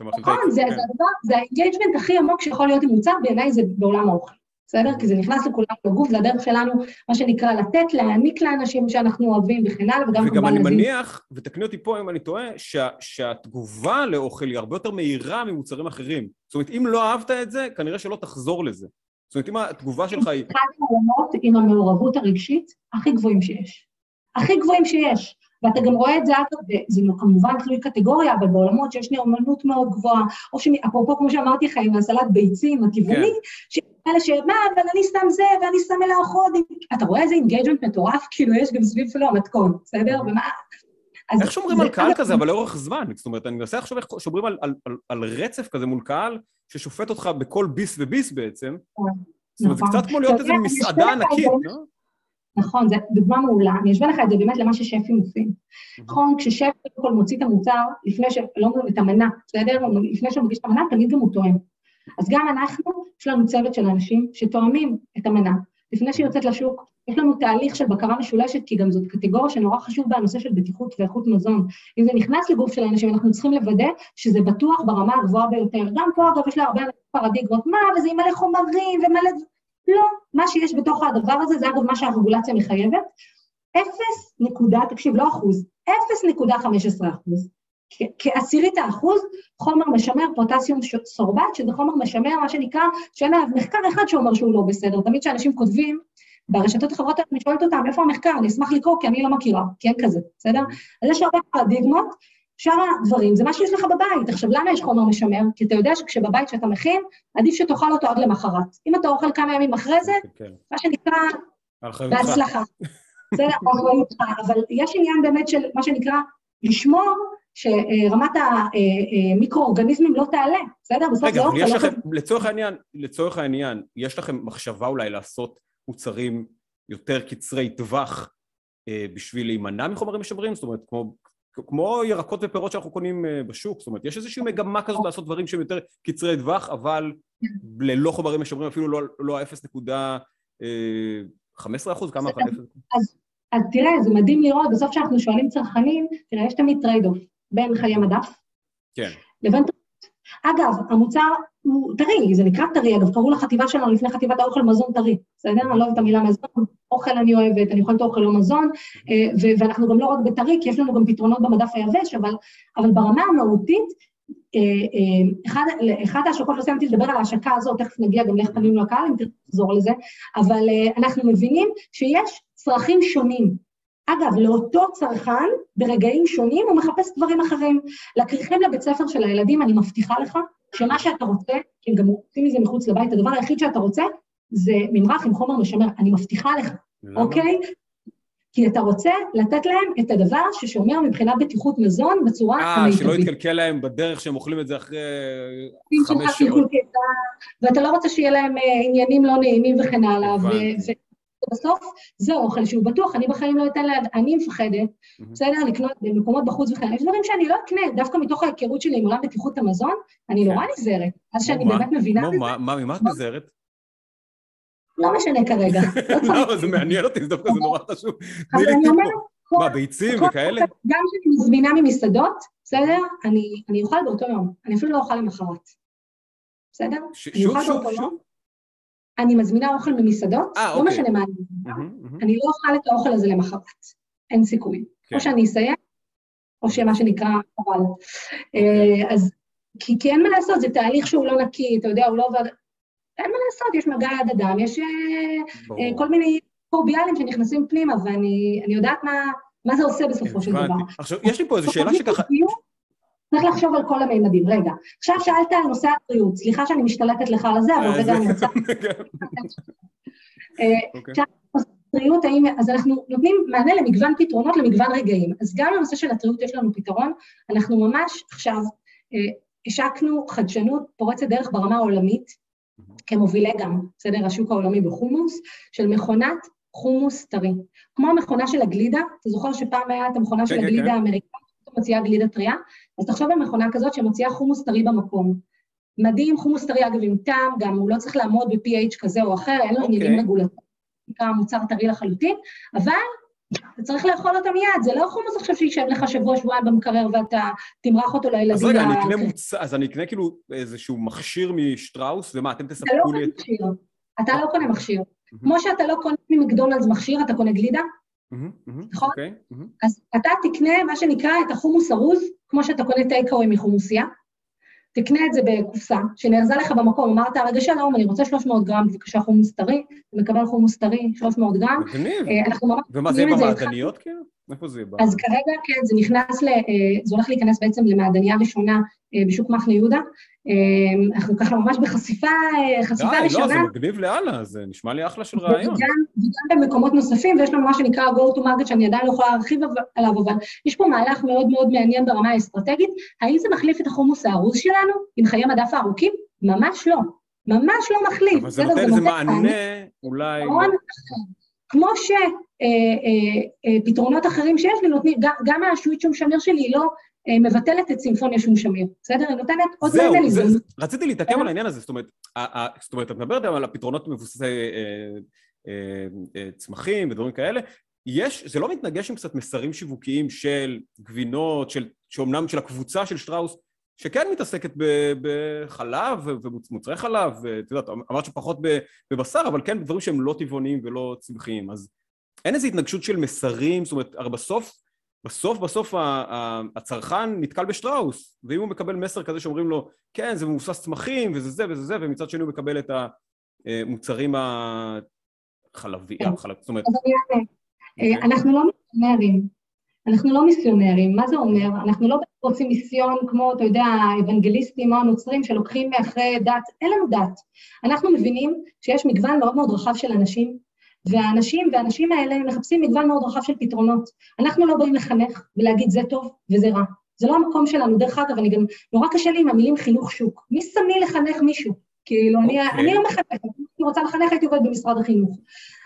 נכון, זה כן. הדבר, זה ה engagement הכי עמוק שיכול להיות עם מוצר, בעיניי זה בעולם האוכל. בסדר? כי זה נכנס לכולם לגוף, זה הדרך שלנו, מה שנקרא, לתת, להעניק לאנשים שאנחנו אוהבים וכן הלאה, וגם כמובן וגם אני מניח, ותקני אותי פה אם אני טועה, שה, שהתגובה לאוכל היא הרבה יותר מהירה ממוצרים אחרים. זאת אומרת, אם לא אהבת את זה, כנראה שלא תחזור לזה. זאת אומרת, אם התגובה שלך היא... אחד העולמות עם המעורבות הרגשית הכי גבוהים שיש. הכי גבוהים שיש. ואתה גם רואה את זה, זה כמובן תלוי קטגוריה, אבל בעולמות שיש נאמנות מאוד גבוהה, או שאפרופו, כמו שאמרתי לך, עם הסלט ביצים הטבעוני, כן. כאלה שמה, אבל אני שם זה, ואני שם אלה אחרות, אתה רואה איזה engagement מטורף, כאילו יש גם סביב שלו המתכון, בסדר? ומה... איך שומרים על קהל כזה, אבל לאורך זמן? זאת אומרת, אני מנסה לחשוב איך שומרים על, על, על, על רצף כזה מול קהל ששופט אותך בכל ביס וביס בעצם. נכון. זאת אומרת, זה קצת כמו להיות איזה מסעדה ענקית, לא? נכון, זו דוגמה מעולה. אני אשווה לך את זה באמת למה ששפים עושים. נכון, כששף קודם כל מוציא את המוצר, לפני ש... לא את המנה, בסדר? לפני שהוא מגיש את המנה, תמיד גם הוא טועם. אז גם אנחנו, יש לנו צוות של אנשים שתואמים את המנה. לפני שהיא יוצאת לשוק, יש לנו תהליך של בקרה משולשת, כי גם זאת קטגוריה שנורא חשוב בה הנושא של בטיחות ואיכות מזון. אם זה נכנס לגוף של האנשים, אנחנו צריכים לוודא שזה בטוח ברמה הגבוהה ביותר. גם פה, אגב, יש לה הרבה פרדיגמות, מה, וזה עם מלא חומרים ומלא... לא, מה שיש בתוך הדבר הזה, זה אגב מה שהרגולציה מחייבת. אפס נקודה, תקשיב, לא אחוז, אפס נקודה חמש עשרה אחוז. כעשירית האחוז, חומר משמר פוטסיום סורבט, שזה חומר משמר, מה שנקרא, שאין עליו מחקר אחד שאומר שהוא לא בסדר. תמיד כשאנשים כותבים, ברשתות החברות אני שואלת אותם, איפה המחקר? אני אשמח לקרוא, כי אני לא מכירה, כי אין כזה, בסדר? אז יש הרבה פרדיגמות, שאר הדברים זה מה שיש לך בבית. עכשיו, למה יש חומר משמר? כי אתה יודע שכשבבית שאתה מכין, עדיף שתאכל אותו עד למחרת. אם אתה אוכל כמה ימים אחרי זה, כן. מה שנקרא, בהצלחה. בסדר, אחריותך. אבל יש עניין באמת של מה שנקרא, לשמור שרמת המיקרואורגניזמים לא תעלה, בסדר? בסוף זה אוכל. רגע, לא לכם, לצורך העניין, לצורך העניין, יש לכם מחשבה אולי לעשות מוצרים יותר קצרי טווח אה, בשביל להימנע מחומרים משמרים? זאת אומרת, כמו, כמו ירקות ופירות שאנחנו קונים אה, בשוק, זאת אומרת, יש איזושהי מגמה כזאת לעשות דברים שהם יותר קצרי טווח, אבל ללא חומרים משמרים, אפילו לא, לא 0.15 אה, אחוז, כמה? אז, אז תראה, זה מדהים לראות, בסוף כשאנחנו שואלים צרכנים, תראה, יש תמיד trade off. בין חיי מדף. כן. לבין... אגב, המוצר הוא טרי, זה נקרא טרי, אגב, קראו לחטיבה שלנו לפני חטיבת האוכל מזון טרי, בסדר? אני לא אוהבת את המילה מזון, אוכל אני אוהבת, אני אוכלת אוכל לא מזון, אה, ואנחנו גם לא רק בטרי, כי יש לנו גם פתרונות במדף היבש, אבל, אבל ברמה המהותית, אה, אה, אחד, אחד ההשקות, לא סיימתי לדבר על ההשקה הזאת, תכף נגיע גם לאיך פנינו לקהל, אם תחזור לזה, אבל אנחנו מבינים שיש צרכים שונים. אגב, לאותו צרכן, ברגעים שונים, הוא מחפש דברים אחרים. לכריכים לבית ספר של הילדים, אני מבטיחה לך שמה שאתה רוצה, כי הם גם עושים מזה מחוץ לבית, הדבר היחיד שאתה רוצה זה ממרח עם חומר משמר, אני מבטיחה לך? אוקיי? כי אתה רוצה לתת להם את הדבר ששומר מבחינת בטיחות מזון בצורה המיטבית. אה, שלא יתקלקל להם בדרך שהם אוכלים את זה אחרי חמש שעות. ואתה לא רוצה שיהיה להם אה, עניינים לא נעימים וכן הלאה. בסוף זה אוכל שהוא בטוח, אני בחיים לא אתן לה, אני מפחדת, בסדר, לקנות במקומות בחוץ וכאלה, יש דברים שאני לא אקנה, דווקא מתוך ההיכרות שלי עם עולם בטיחות המזון, אני נורא כן. נזהרת, אז שאני באמת מבינה... מה, ממה את נזהרת? לא משנה כרגע. לא, זה מעניין אותי, זה דווקא זה נורא חשוב. אבל אני אומרת... מה, ביצים וכאלה? גם כשאני מזמינה ממסעדות, בסדר? אני אוכל באותו יום, אני אפילו לא אוכל למחרת. בסדר? שוב, שוב, שוב. אני מזמינה אוכל ממסעדות, 아, לא אוקיי. משנה מה אני מזמינה, אני לא אוכל את האוכל הזה למחרת, אין סיכוי. כן. או שאני אסיים, או שמה שנקרא חבל. אוקיי. אז, כי, כי אין מה לעשות, זה תהליך שהוא לא נקי, אתה יודע, הוא לא עובד... אין מה לעשות, יש מגע יד אדם, יש אה, אה, כל מיני קורביאלים שנכנסים פנימה, ואני יודעת מה, מה זה עושה בסופו של דבר. עכשיו, יש לי פה איזו שאלה שככה... צריך לחשוב על כל הממדים. רגע, עכשיו שאלת על נושא הבריאות, סליחה שאני משתלטת לך על זה, אבל רגע אני רוצה... עכשיו, הטריות, אז אנחנו נותנים מענה למגוון פתרונות, למגוון רגעים. אז גם לנושא של הטריות יש לנו פתרון, אנחנו ממש עכשיו אה, השקנו חדשנות פורצת דרך ברמה העולמית, כמובילי גם, בסדר, השוק העולמי בחומוס, של מכונת חומוס טרי. כמו המכונה של הגלידה, אתה זוכר שפעם היה את המכונה של כן, כן, הגלידה כן. האמריקאית? מוציאה גלידה טריה, אז תחשוב על מכונה כזאת שמוציאה חומוס טרי במקום. מדהים, חומוס טרי אגב עם טעם, גם הוא לא צריך לעמוד ב-PH כזה או אחר, אין לו עניינים אוקיי. רגולטוריים, נקרא מוצר טרי לחלוטין, אבל אתה צריך לאכול אותו מיד, זה לא חומוס עכשיו שישב לך שבוע, שבועיים במקרר ואתה תמרח אותו לילדים. אז רגע, אני אקנה מוצר, אז אני אקנה כאילו איזשהו מכשיר משטראוס, ומה, אתם לא תספקו לי את... אתה לא קונה מכשיר. כמו שאתה לא קונה ממקדונלדס מכשיר, אתה קונה גלידה, נכון? אוקיי. אז אתה תקנה מה שנקרא את החומוס ארוז, כמו שאתה קונה takeaway מחומוסייה, תקנה את זה בקופסה, שנארזה לך במקום, אמרת, רגע שלום, אני רוצה 300 גרם, בבקשה חומוס טרי, מקבל חומוס טרי, 300 גרם. מגניב. אה, אנחנו ממש ומה, זה במעדניות כאילו? איפה זה יהיה? ב- אז כרגע, כן, זה נכנס ל... אה, זה הולך להיכנס בעצם למעדניה ראשונה אה, בשוק מחנה יהודה. אה, אנחנו ככה ממש בחשיפה, חשיפה די, לא, זה ראשונה. מגניב לאללה, זה נשמע לי אחלה של רעיון. וגם, וגם במקומות נוספים, ויש לנו מה שנקרא go to market, שאני עדיין לא יכולה להרחיב עליו, אבל יש פה מהלך מאוד מאוד מעניין ברמה האסטרטגית. האם זה מחליף את החומוס הארוז שלנו עם חיי מדף הארוכים? ממש לא. ממש לא מחליף. אבל זה? נותן איזה מענה, אולי... כמו שפתרונות אחרים שיש לי נותנים, גם- השעועית שום שמיר שלי היא לא אה, מבטלת את סימפוניה שום שמיר, בסדר? היא נותנת עוד זהו, מענה זה- לזה. זה- רציתי להתעכב על העניין הזה, זאת אומרת, זאת אומרת, את מדברת על הפתרונות מבוססי אה, אה, אה, צמחים ודברים כאלה, יש, זה לא מתנגש עם קצת מסרים שיווקיים של גבינות, של, שאומנם של הקבוצה של שטראוס, שכן מתעסקת בחלב ומוצרי חלב, ואת יודעת, אמרת שפחות בבשר, אבל כן דברים שהם לא טבעוניים ולא צמחיים, אז אין איזו התנגשות של מסרים, זאת אומרת, הרי בסוף, בסוף בסוף הצרכן נתקל בשטראוס, ואם הוא מקבל מסר כזה שאומרים לו, כן, זה מבוסס צמחים, וזה זה וזה זה, ומצד שני הוא מקבל את המוצרים החלביים, כן. החלב, זאת אומרת, אענה. אוקיי. אה, אנחנו לא מיסיונרים. אנחנו לא מיסיונרים. מה זה אומר? אנחנו לא רוצים מיסיון כמו, אתה יודע, האוונגליסטים או הנוצרים שלוקחים מאחרי דת. אין לנו דת. אנחנו מבינים שיש מגוון מאוד מאוד רחב של אנשים, והאנשים והאנשים האלה מחפשים מגוון מאוד רחב של פתרונות. אנחנו לא באים לחנך ולהגיד זה טוב וזה רע. זה לא המקום שלנו. דרך אגב, אני גם, נורא קשה לי עם המילים חינוך שוק. מי שם לי לחנך מישהו? כאילו, אני, אוקיי. אני לא מחנכת, אם הייתי רוצה לחנך הייתי עובדת במשרד החינוך.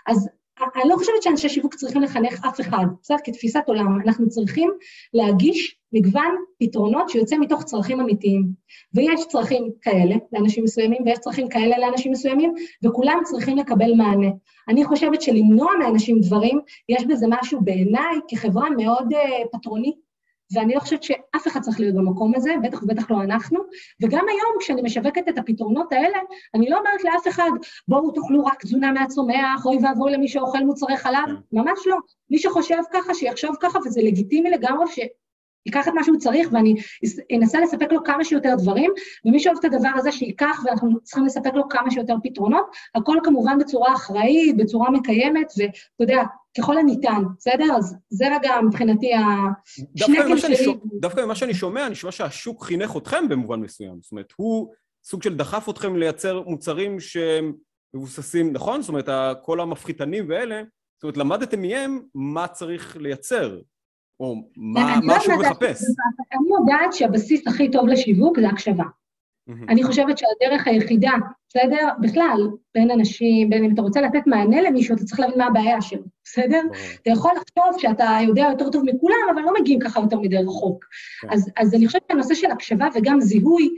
אז אני לא חושבת שאנשי שיווק צריכים לחנך אף אחד, בסדר? כתפיסת עולם, אנחנו צריכים להגיש מגוון פתרונות שיוצא מתוך צרכים אמיתיים. ויש צרכים כאלה לאנשים מסוימים, ויש צרכים כאלה לאנשים מסוימים, וכולם צריכים לקבל מענה. אני חושבת שלמנוע מאנשים דברים, יש בזה משהו בעיניי כחברה מאוד uh, פטרונית, ואני לא חושבת שאף אחד צריך להיות במקום הזה, בטח ובטח לא אנחנו. וגם היום, כשאני משווקת את הפתרונות האלה, אני לא אומרת לאף אחד, בואו תאכלו רק תזונה מהצומח, אוי ואבוי למי שאוכל מוצרי חלב, כן. ממש לא. מי שחושב ככה, שיחשוב ככה, וזה לגיטימי לגמרי שייקח את מה שהוא צריך, ואני אנסה לספק לו כמה שיותר דברים, ומי שאוהב את הדבר הזה שייקח, ואנחנו צריכים לספק לו כמה שיותר פתרונות, הכל כמובן בצורה אחראית, בצורה מקיימת, ואתה יודע, ככל הניתן, בסדר? אז זה רגע מבחינתי ה... דווקא שנקל ממה שאני שלי. שומע- דווקא ממה שאני שומע, נשמע שהשוק חינך אתכם במובן מסוים. זאת אומרת, הוא סוג של דחף אתכם לייצר מוצרים שהם מבוססים, נכון? זאת אומרת, כל המפחיתנים ואלה, זאת אומרת, למדתם מהם מה צריך לייצר, או מה מה לא השוק יודעת, מחפש. אני יודעת שהבסיס הכי טוב לשיווק זה הקשבה. אני חושבת שהדרך היחידה, בסדר? בכלל, בין אנשים, בין אם אתה רוצה לתת מענה למישהו, אתה צריך להבין מה הבעיה שלו, בסדר? אתה יכול לחשוב שאתה יודע יותר טוב מכולם, אבל לא מגיעים ככה יותר מדי רחוק. כן. אז, אז אני חושבת שהנושא של הקשבה וגם זיהוי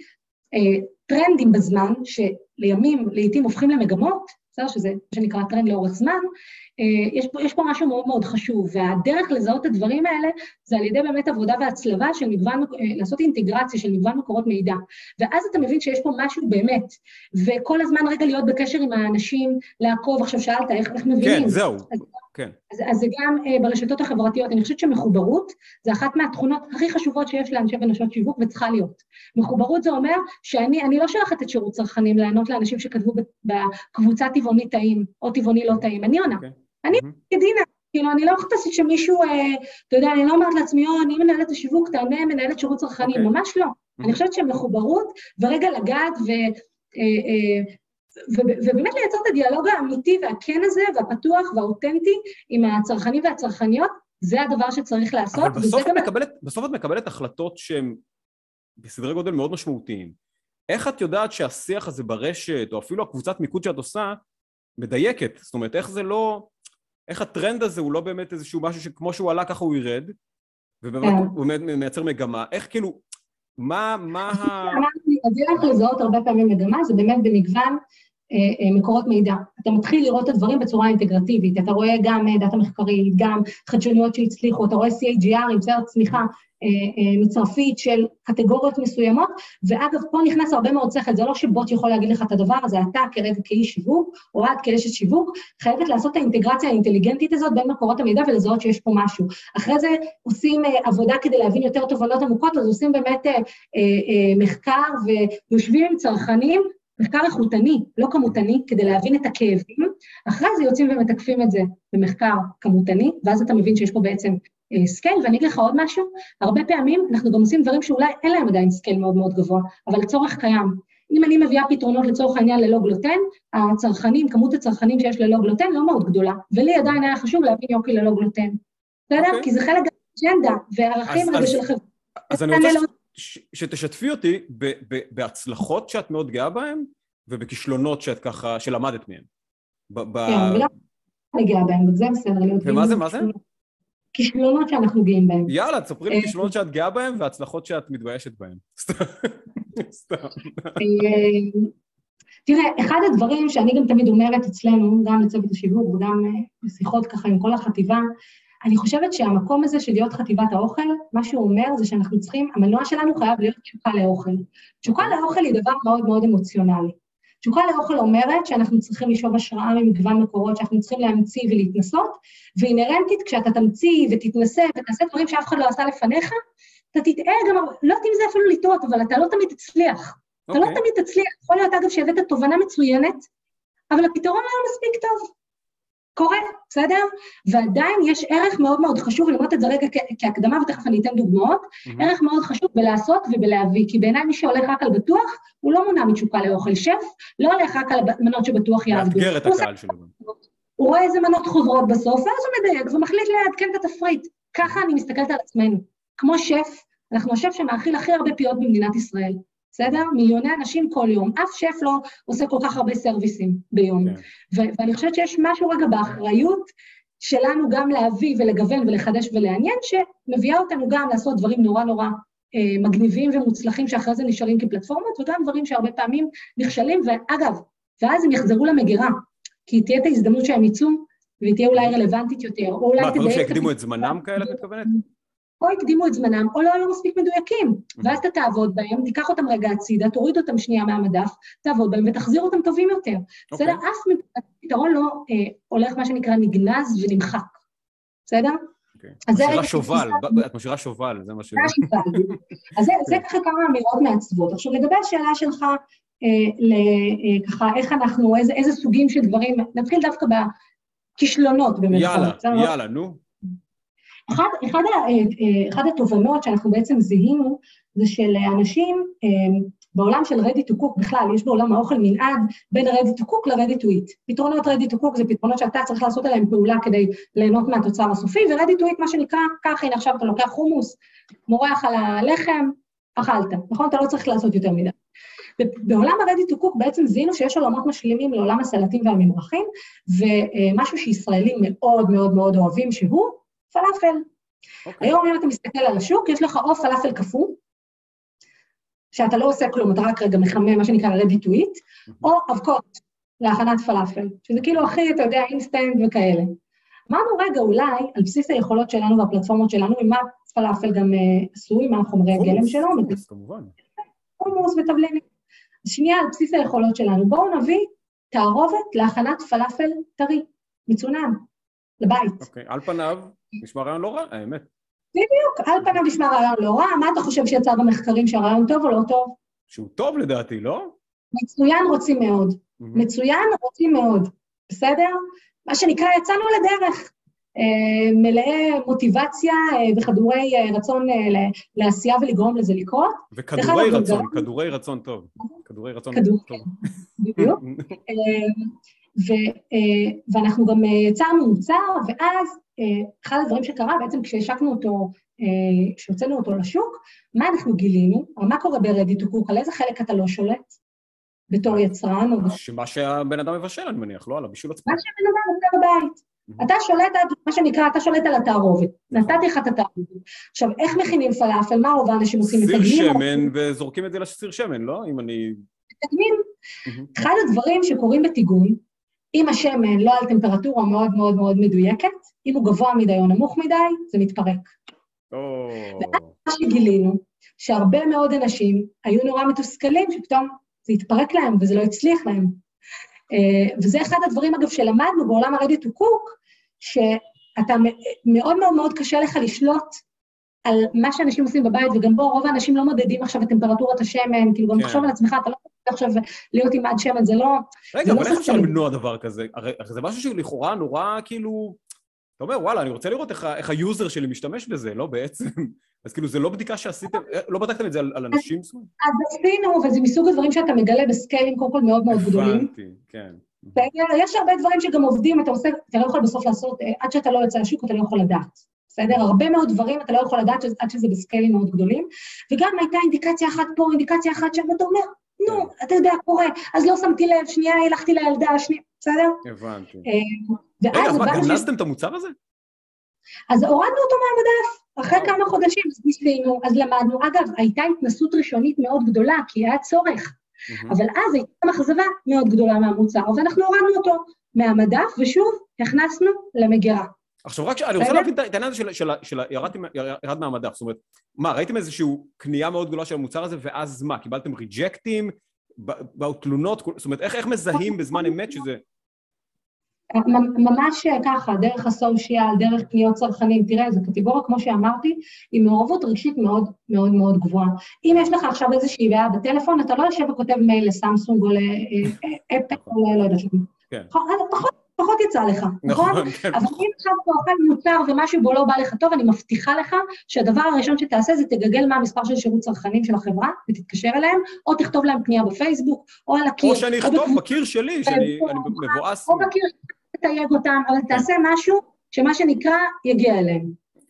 אה, טרנדים בזמן, שלימים, לעיתים הופכים למגמות, בסדר? שזה מה שנקרא טרנד לאורך זמן, אה, יש, פה, יש פה משהו מאוד מאוד חשוב, והדרך לזהות את הדברים האלה זה על ידי באמת עבודה והצלבה של מגוון, אה, לעשות אינטגרציה של מגוון מקורות מידע. ואז אתה מבין שיש פה משהו באמת, וכל הזמן רגע להיות בקשר עם האנשים, לעקוב, עכשיו שאלת איך, איך מבינים. כן, זהו. אז- כן. אז, אז זה גם אה, ברשתות החברתיות, אני חושבת שמחוברות זה אחת מהתכונות הכי חשובות שיש לאנשי ונשות שיווק וצריכה להיות. מחוברות זה אומר שאני אני לא שולחת את שירות צרכנים לענות לאנשים שכתבו בקבוצה טבעוני טעים או טבעוני לא טעים, אני עונה. אוקיי. אני. כדינה, כאילו אני לא מחפשת שמישהו, אה, אתה יודע, אני לא אומרת לעצמי, או, אני מנהלת השיווק, תענה מנהלת שירות צרכנים, אוקיי. ממש לא. אני חושבת שמחוברות ורגע לגעת ו... אה, אה, ובאמת לייצר את הדיאלוג האמיתי והכן הזה, והפתוח והאותנטי עם הצרכנים והצרכניות, זה הדבר שצריך לעשות. אבל בסוף גם- מקבלת, בסוף את מקבלת החלטות שהן בסדרי גודל מאוד משמעותיים. איך את יודעת שהשיח הזה ברשת, או אפילו הקבוצת מיקוד שאת עושה, מדייקת? זאת אומרת, איך זה לא... איך הטרנד הזה הוא לא באמת איזשהו משהו שכמו שהוא עלה ככה הוא ירד, ובאמת כן. הוא מייצר מגמה. איך כאילו... מה, מה ה... הדרך לזהות הרבה פעמים מגמה זה באמת במגוון מקורות מידע. אתה מתחיל לראות את הדברים בצורה אינטגרטיבית, אתה רואה גם אה, דאטה מחקרית, גם חדשנויות שהצליחו, אתה רואה CAGR סרט צמיחה מצרפית של קטגוריות מסוימות, ואגב, פה נכנס הרבה מאוד שכל, זה לא שבוט יכול להגיד לך את הדבר הזה, אתה כרגע כאיש שיווק, או את כאשת שיווק, חייבת לעשות את האינטגרציה האינטליגנטית הזאת בין מקורות המידע ולזהות שיש פה משהו. אחרי זה עושים עבודה כדי להבין יותר תובנות עמוקות, אז עושים באמת מחקר ויושבים עם צרכנים מחקר איכותני, לא כמותני, כדי להבין את הכאבים, אחרי זה יוצאים ומתקפים את זה במחקר כמותני, ואז אתה מבין שיש פה בעצם אה, scale, ואני אגיד לך עוד משהו, הרבה פעמים אנחנו גם עושים דברים שאולי אין להם עדיין scale מאוד מאוד גבוה, אבל הצורך קיים. אם אני מביאה פתרונות לצורך העניין ללא גלוטן, הצרכנים, כמות הצרכנים שיש ללא גלוטן לא מאוד גדולה, ולי עדיין היה חשוב להבין יוקי ללא גלוטן. בסדר? Okay. אוקיי. כי זה חלק מהאג'נדה והערכים הזה של החברה. אז אני רוצה לא... שתשתפי אותי בהצלחות שאת מאוד גאה בהן, ובכישלונות שאת ככה, שלמדת מהן. כן, וגם אני גאה בהן, וזה בסדר. ומה זה, מה זה? כישלונות שאנחנו גאים בהן. יאללה, תספרי לי אה, כישלונות שאת גאה בהן והצלחות שאת מתביישת בהן. סתם. אה, תראה, אחד הדברים שאני גם תמיד אומרת אצלנו, גם לצוות השיווק וגם אה, בשיחות ככה עם כל החטיבה, אני חושבת שהמקום הזה של להיות חטיבת האוכל, מה שהוא אומר זה שאנחנו צריכים, המנוע שלנו חייב להיות תשוקה לאוכל. תשוקה לאוכל היא דבר מאוד מאוד אמוציונלי. תשוקה לאוכל אומרת שאנחנו צריכים לשאוב השראה ממגוון מקורות, שאנחנו צריכים להמציא ולהתנסות, ואינהרנטית כשאתה תמציא ותתנסה ותעשה דברים שאף אחד לא עשה לפניך, אתה תטעה גם, לא יודעת אם זה אפילו לטעות, אבל אתה לא תמיד תצליח. Okay. אתה לא אוקיי. תמיד תצליח. יכול להיות, אגב, שהבאת תובנה מצוינת, אבל הפתרון לא היה מספיק טוב. קורה, בסדר? ועדיין יש ערך מאוד מאוד חשוב, אומרת את זה רגע כהקדמה ותכף אני אתן דוגמאות, mm-hmm. ערך מאוד חשוב בלעשות ובלהביא, כי בעיניי מי שהולך רק על בטוח, הוא לא מונע מתשוקה לאוכל שף, לא הולך רק על מנות שבטוח יעבדו. מאתגר את הקהל שלו. הוא רואה איזה מנות חוזרות בסוף, ואז הוא מדייק ומחליט לעדכן את התפריט. ככה אני מסתכלת על עצמנו. כמו שף, אנחנו השף שמאכיל הכי הרבה פיות במדינת ישראל. בסדר? מיליוני אנשים כל יום. אף שף לא עושה כל כך הרבה סרוויסים ביום. כן. ואני חושבת שיש משהו רגע באחריות שלנו גם להביא ולגוון ולחדש ולעניין, שמביאה אותנו גם לעשות דברים נורא נורא אה, מגניבים ומוצלחים שאחרי זה נשארים כפלטפורמות, וגם דברים שהרבה פעמים נכשלים, ואגב, ואז הם יחזרו למגירה, כי תהיה את ההזדמנות שהם יצאו, והיא תהיה אולי רלוונטית יותר, או אולי... מה, דברים שיקדימו את זמנם כאלה, את מתכוונת? או הקדימו את זמנם, או לא היו מספיק מדויקים. ואז אתה תעבוד בהם, תיקח אותם רגע הצידה, תוריד אותם שנייה מהמדף, תעבוד בהם ותחזיר אותם טובים יותר. בסדר? אוקיי. אף פתרון לא אה, הולך, מה שנקרא, נגנז ונמחק. בסדר? אוקיי. את משאירה שובל, את משאירה שובל, זה מה ש... אז זה ככה כמה אמירות מעצבות. עכשיו, לגבי השאלה שלך, אה, אה, ככה, איך אנחנו, איזה סוגים של דברים, נתחיל דווקא בכישלונות במירכאות. יאללה, יאללה, נו. אחד, אחד, אה, אה, אחד התובנות שאנחנו בעצם זיהינו זה של אנשים אה, בעולם של ready to cook בכלל, יש בעולם האוכל מנעד בין ready to cook ל-ready to eat. פתרונות ready to cook זה פתרונות שאתה צריך לעשות עליהם פעולה כדי ליהנות מהתוצר הסופי, ו-ready to eat מה שנקרא, ככה הנה עכשיו אתה לוקח חומוס, מורח על הלחם, אכלת, נכון? אתה לא צריך לעשות יותר מדי. בעולם ה-ready to cook בעצם זיהינו שיש עולמות משלימים לעולם הסלטים והממרחים, ומשהו שישראלים מאוד מאוד מאוד אוהבים, שהוא פלאפל. Okay. אוקיי. היום אם אתה מסתכל על השוק, יש לך או פלאפל קפוא, שאתה לא עושה כלום, אתה רק רגע מחמם, מה שנקרא ready to eat, mm-hmm. או אבקות להכנת פלאפל, שזה כאילו הכי, אתה יודע, אינסטנט וכאלה. אמרנו, רגע, אולי, על בסיס היכולות שלנו והפלטפורמות שלנו, עם מה פלאפל גם uh, עשוי, מה החומרי הגלם שלו, חומוס, כמובן. חומוס ותבלינים. שנייה, על בסיס היכולות שלנו, בואו נביא תערובת להכנת פלאפל טרי, מצונן, לבית. אוקיי, על פניו, נשמע רעיון לא רע, האמת. בדיוק, על פניו נשמע רעיון לא רע, מה אתה חושב שיצא במחקרים שהרעיון טוב או לא טוב? שהוא טוב לדעתי, לא? מצוין רוצים מאוד. מצוין רוצים מאוד, בסדר? מה שנקרא, יצאנו לדרך. אה, מלאי מוטיבציה אה, וכדורי אה, רצון לעשייה ולגרום לזה לקרות. וכדורי רצון, כדורי רצון טוב. כדורי רצון טוב. בדיוק. ואנחנו גם יצרנו מוצר, ואז אחד הדברים שקרה, בעצם כשהשקנו אותו, כשהוצאנו אותו לשוק, מה אנחנו גילינו? או מה קורה ב-ready to cook? על איזה חלק אתה לא שולט? בתור יצרן או... מה שהבן אדם מבשל, אני מניח, לא על הבישול עצמו. מה שהבן אדם עושה בבית. אתה שולט, מה שנקרא, אתה שולט על התערובת. נכון. נתתי לך את התערובת. עכשיו, איך מכינים פלאפל? מה רוב האנשים עושים? סיר או- שמן וזורקים את זה לסיר שמן, לא? אם אני... מהמם. אחד הדברים שקורים בטיגון, אם השמן לא על טמפרטורה מאוד מאוד מאוד מדויקת, אם הוא גבוה מדי או נמוך מדי, זה מתפרק. או... מה שגילינו, שהרבה מאוד אנשים היו נורא מתוסכלים שפתאום זה התפרק להם וזה לא הצליח להם. אה, וזה אחד הדברים, אגב, שלמדנו בעולם ה-ready to cook, שאתה מאוד מאוד מאוד קשה לך לשלוט על מה שאנשים עושים בבית, וגם בו רוב האנשים לא מודדים עכשיו את טמפרטורת השמן, כאילו גם כן. תחשוב על עצמך, אתה לא יכול עכשיו להיות עם עד שמן, זה לא... רגע, לא אבל איך אפשר. למנוע דבר כזה? הרי זה משהו שהוא לכאורה נורא כאילו... אתה אומר, וואלה, אני רוצה לראות איך ה user שלי משתמש בזה, לא בעצם? אז כאילו, זה לא בדיקה שעשיתם, אה, לא בדקתם את זה על אנשים? אז עשינו, וזה מסוג הדברים שאתה מגלה ב scale-ים קודם כל מאוד מאוד גדולים. הבנתי, כן. יש הרבה דברים שגם עובדים, אתה עושה, אתה לא יכול בסוף לעשות, אה, עד שאתה לא יוצא לשוק אתה לא יכול לדעת. בסדר? הרבה מאוד דברים אתה לא יכול לדעת עד שזה בסקיילים מאוד גדולים. וגם הייתה אינדיקציה אחת פה, אינדיקציה אחת שם, ואתה אומר, נו, אתה יודע, קורה, אז לא שמתי לב, שנייה הלכתי לילדה, שנייה, בסדר? הבנתי. ואז רגע, אז מה, גנזתם את המוצר הזה? אז הורדנו אותו מהמדף, אחרי וואו. כמה חודשים, אז ניסינו, אז למדנו. אגב, הייתה התנסות ראשונית מאוד גדולה, כי היה צורך. אבל אז הייתה גם אכזבה מאוד גדולה מהמוצר, ואנחנו הורדנו אותו מהמדף, ושוב, הכנסנו למגירה. עכשיו רק, אני רוצה? להבין את העניין הזה של- ירד מהמדף, זאת אומרת, מה, ראיתם איזושהי קנייה מאוד גדולה של המוצר הזה, ואז מה, קיבלתם ריג'קטים? באו תלונות? זאת אומרת, איך איך מזהים בזמן אמת שזה... ממ- ממש ככה, דרך הסושיאל, דרך פניות צרכנים. תראה, זו קטגוריה, כמו שאמרתי, עם מעורבות רגשית מאוד מאוד מאוד גבוהה. אם יש לך עכשיו איזושהי בעיה בטלפון, אתה לא יושב וכותב מייל לסמסונג או לאפל או לא יודעת. כן. פחות, פחות יצא לך, נכון? נכון, כן. אבל אם עכשיו אתה אוכל מוצר ומשהו בו לא בא לך טוב, אני מבטיחה לך שהדבר הראשון שתעשה זה תגגל מה המספר של שירות צרכנים של החברה ותתקשר אליהם, או תכתוב להם פנייה בפייסבוק, או על הקיר. או שאני אכתוב בקיר שלי, שאני אני מבואס. או בקיר, תתייג אותם, אבל תעשה משהו שמה שנקרא יגיע אליהם,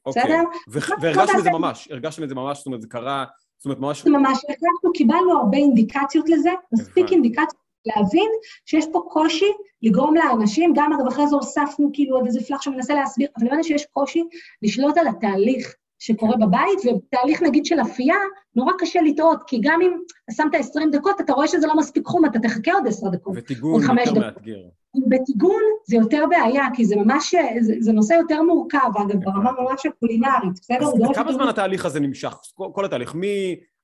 אוקיי. בסדר? ו- והרגשתם את זה ממש, הרגשתם את זה ממש, זאת אומרת, זה קרה, זאת אומרת, ממש... זה ממש, אנחנו קיבלנו הרבה אינדיקציות לזה, מספיק. אינדיקציות להבין שיש פה קושי לגרום לאנשים, גם אגב אחרי זה הוספנו כאילו עוד איזה פלאח שמנסה להסביר, אבל הבנתי שיש קושי לשלוט על התהליך שקורה בבית, ובתהליך נגיד של אפייה, נורא קשה לטעות, כי גם אם שמת 20 דקות, אתה רואה שזה לא מספיק חום, אתה תחכה עוד 10 דקות. וטיגון יותר. מאתגר. בטיגון זה יותר בעיה, כי זה ממש, זה, זה נושא יותר מורכב, אגב, ברמה ממש הקולינרית, בסדר? אז דורש כמה זמן התהליך הזה נמשך? כל- כל התהליך,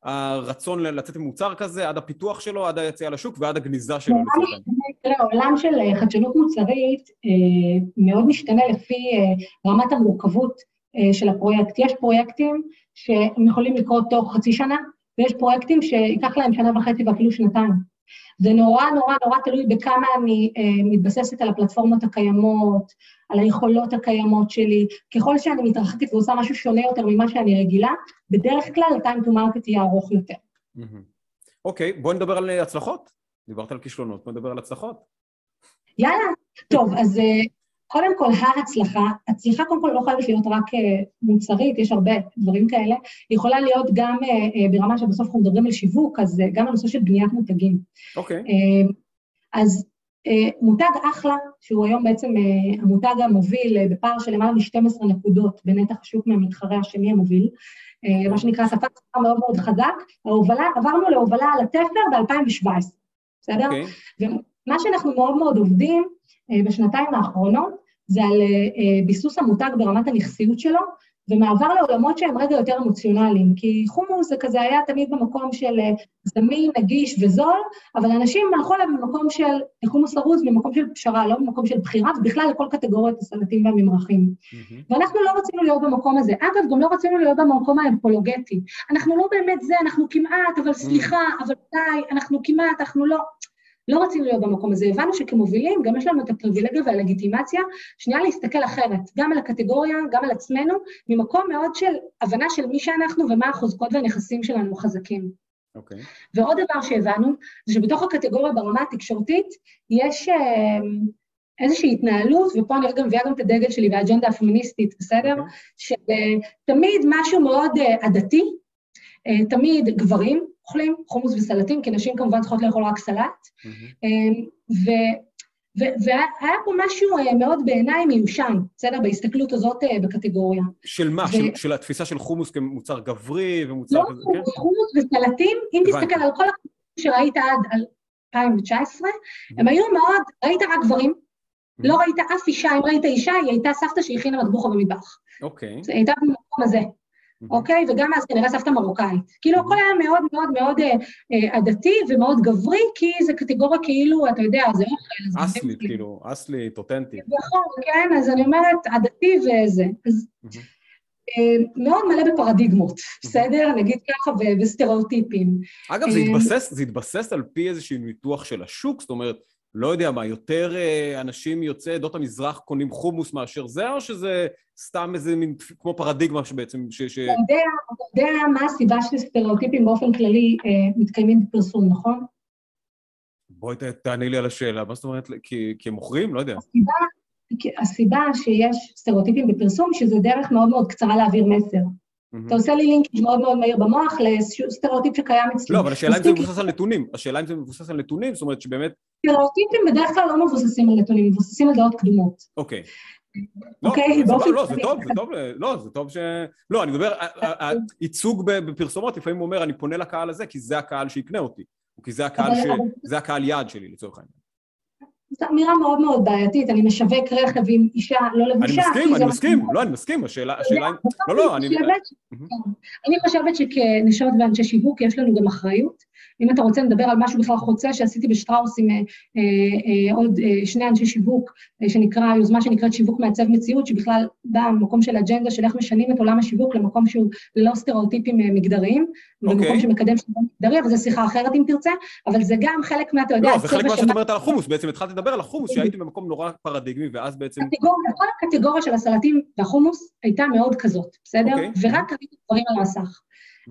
מהרצון לצאת עם מוצר כזה, עד הפיתוח שלו, עד היציאה לשוק ועד הגניזה שלו לצורך העניין. תראה, העולם של אה, חדשנות מוצרית אה, מאוד משתנה לפי אה, רמת המורכבות של הפרויקט. יש פרויקטים שהם יכולים לקרות תוך חצי שנה, ויש פרויקטים שייקח להם שנה וחצי ואפילו שנתיים. זה נורא נורא נורא תלוי בכמה אני אה, מתבססת על הפלטפורמות הקיימות, על היכולות הקיימות שלי. ככל שאני מתרחקת ועושה משהו שונה יותר ממה שאני רגילה, בדרך כלל ה-time to market יהיה ארוך יותר. אוקיי, בואי נדבר על הצלחות. דיברת על כישלונות, בואי נדבר על הצלחות. יאללה. טוב, אז אה, קודם כל, ההצלחה, הצלחה קודם כל לא חייבת להיות רק אה, מוצרית, יש הרבה דברים כאלה, היא יכולה להיות גם אה, אה, ברמה שבסוף אנחנו מדברים על שיווק, אז גם הנושא של בניית מותגים. אוקיי. אה, אז מותג אחלה, שהוא היום בעצם המותג המוביל בפער של למעלה מ-12 נקודות בנתח השוק מהמתחרה השני המוביל, מה שנקרא שפה שפה מאוד מאוד חזק, ההובלה, עברנו להובלה על התפר ב-2017, בסדר? אוקיי. מה שאנחנו מאוד מאוד עובדים אה, בשנתיים האחרונות, זה על אה, אה, ביסוס המותג ברמת הנכסיות שלו, ומעבר לעולמות שהם רגע יותר אמוציונליים, כי חומוס זה כזה היה תמיד במקום של זמין, נגיש וזול, אבל אנשים הלכו אליו במקום של חומוס ארוז, ממקום של פשרה, לא במקום של בחירה, ובכלל לכל קטגוריית הסלטים והממרחים. מהמם. ואנחנו לא רצינו להיות במקום הזה. אגב, גם לא רצינו להיות במקום האפולוגטי. אנחנו לא באמת זה, אנחנו כמעט, אבל סליחה, אבל די, אנחנו כמעט, אנחנו לא... לא רצינו להיות במקום הזה. הבנו שכמובילים, גם יש לנו את הפריבילגיה והלגיטימציה, שנייה להסתכל אחרת, גם על הקטגוריה, גם על עצמנו, ממקום מאוד של הבנה של מי שאנחנו ומה החוזקות והנכסים שלנו החזקים. אוקיי. ועוד דבר שהבנו, זה שבתוך הקטגוריה ברמה התקשורתית, יש אה, איזושהי התנהלות, ופה אני רגע מביאה גם את הדגל שלי והאג'נדה הפמיניסטית, בסדר? אוקיי. שתמיד משהו מאוד אה, עדתי, אה, תמיד גברים אוכלים חומוס וסלטים, כי נשים כמובן צריכות לאכול רק סלט. אה, ו, והיה פה משהו מאוד בעיניי מיושן, בסדר? בהסתכלות הזאת בקטגוריה. של מה? של, של התפיסה של חומוס כמוצר גברי ומוצר לא, כזה? לא, חומוס וסלטים, אם תסתכל על כל החומוס שראית עד 2019, הם היו מאוד, ראית רק גברים, לא ראית אף אישה, אם ראית אישה, היא הייתה סבתא שהכינה מטבוחה במטבח. אוקיי. היא הייתה במקום הזה. אוקיי? וגם אז כנראה סבתא מרוקאית. כאילו הכל היה מאוד מאוד מאוד אה, אה, עדתי ומאוד גברי, כי זה קטגוריה כאילו, אתה יודע, זה אוכל. אסלית, כאילו, אסלית, אותנטית. נכון, כן, אז אני אומרת, עדתי וזה. אז אה, מאוד מלא בפרדיגמות, בסדר? נגיד ככה, וסטריאוטיפים. אגב, זה התבסס על פי איזשהו ניתוח של השוק? זאת אומרת, לא יודע מה, יותר אה, אנשים יוצאי עדות המזרח קונים חומוס מאשר זה, או שזה סתם איזה מין, כמו פרדיגמה שבעצם, ש... ש... אתה יודע, אתה יודע מה הסיבה שסטריאוטיפים באופן כללי אה, מתקיימים בפרסום, נכון? בואי תעני לי על השאלה, מה זאת אומרת? כי, כי הם מוכרים? לא יודע. הסיבה, הסיבה שיש סטריאוטיפים בפרסום, שזה דרך מאוד מאוד קצרה להעביר מסר. אתה עושה לי לינקג' מאוד מאוד מהיר במוח לסטריאוטיפ שקיים אצלי. לא, אבל השאלה אם זה מבוסס על נתונים. השאלה אם זה מבוסס על נתונים, זאת אומרת שבאמת... סטריאוטיפים בדרך כלל לא מבוססים על נתונים, מבוססים על דעות קדומות. אוקיי. אוקיי, באופן... לא, זה טוב, זה טוב, לא, זה טוב ש... לא, אני מדבר, הייצוג בפרסומות לפעמים אומר, אני פונה לקהל הזה, כי זה הקהל שיקנה אותי, או כי זה הקהל יעד שלי, לצורך העניין. זו אמירה מאוד מאוד בעייתית, אני משווק רכב עם אישה לא לבושה. אני מסכים, אני מסכים, לא, אני מסכים, השאלה, השאלה, לא, לא, אני... אני חושבת שכנשות ואנשי שיווק יש לנו גם אחריות. אם אתה רוצה לדבר על משהו בכלל חוצה שעשיתי בשטראוס עם אה, אה, עוד אה, שני אנשי שיווק, שנקרא, יוזמה שנקראת שיווק מעצב מציאות, שבכלל באה ממקום של אג'נדה של איך משנים את עולם השיווק למקום שהוא ללא סטריאוטיפים מגדריים, okay. במקום אוקיי. שמקדם שוויון מגדרי, אבל זו שיחה אחרת אם תרצה, אבל זה גם חלק מה, אתה יודע, לא, זה חלק מה שאת אומרת על החומוס, בעצם התחלתי לדבר על החומוס, שהייתי במקום נורא פרדיגמי, ואז בעצם... כל הקטגוריה של הסלטים והחומוס הייתה מאוד כזאת, בסדר? אוקיי. ורק ראיתי דברים על המסך.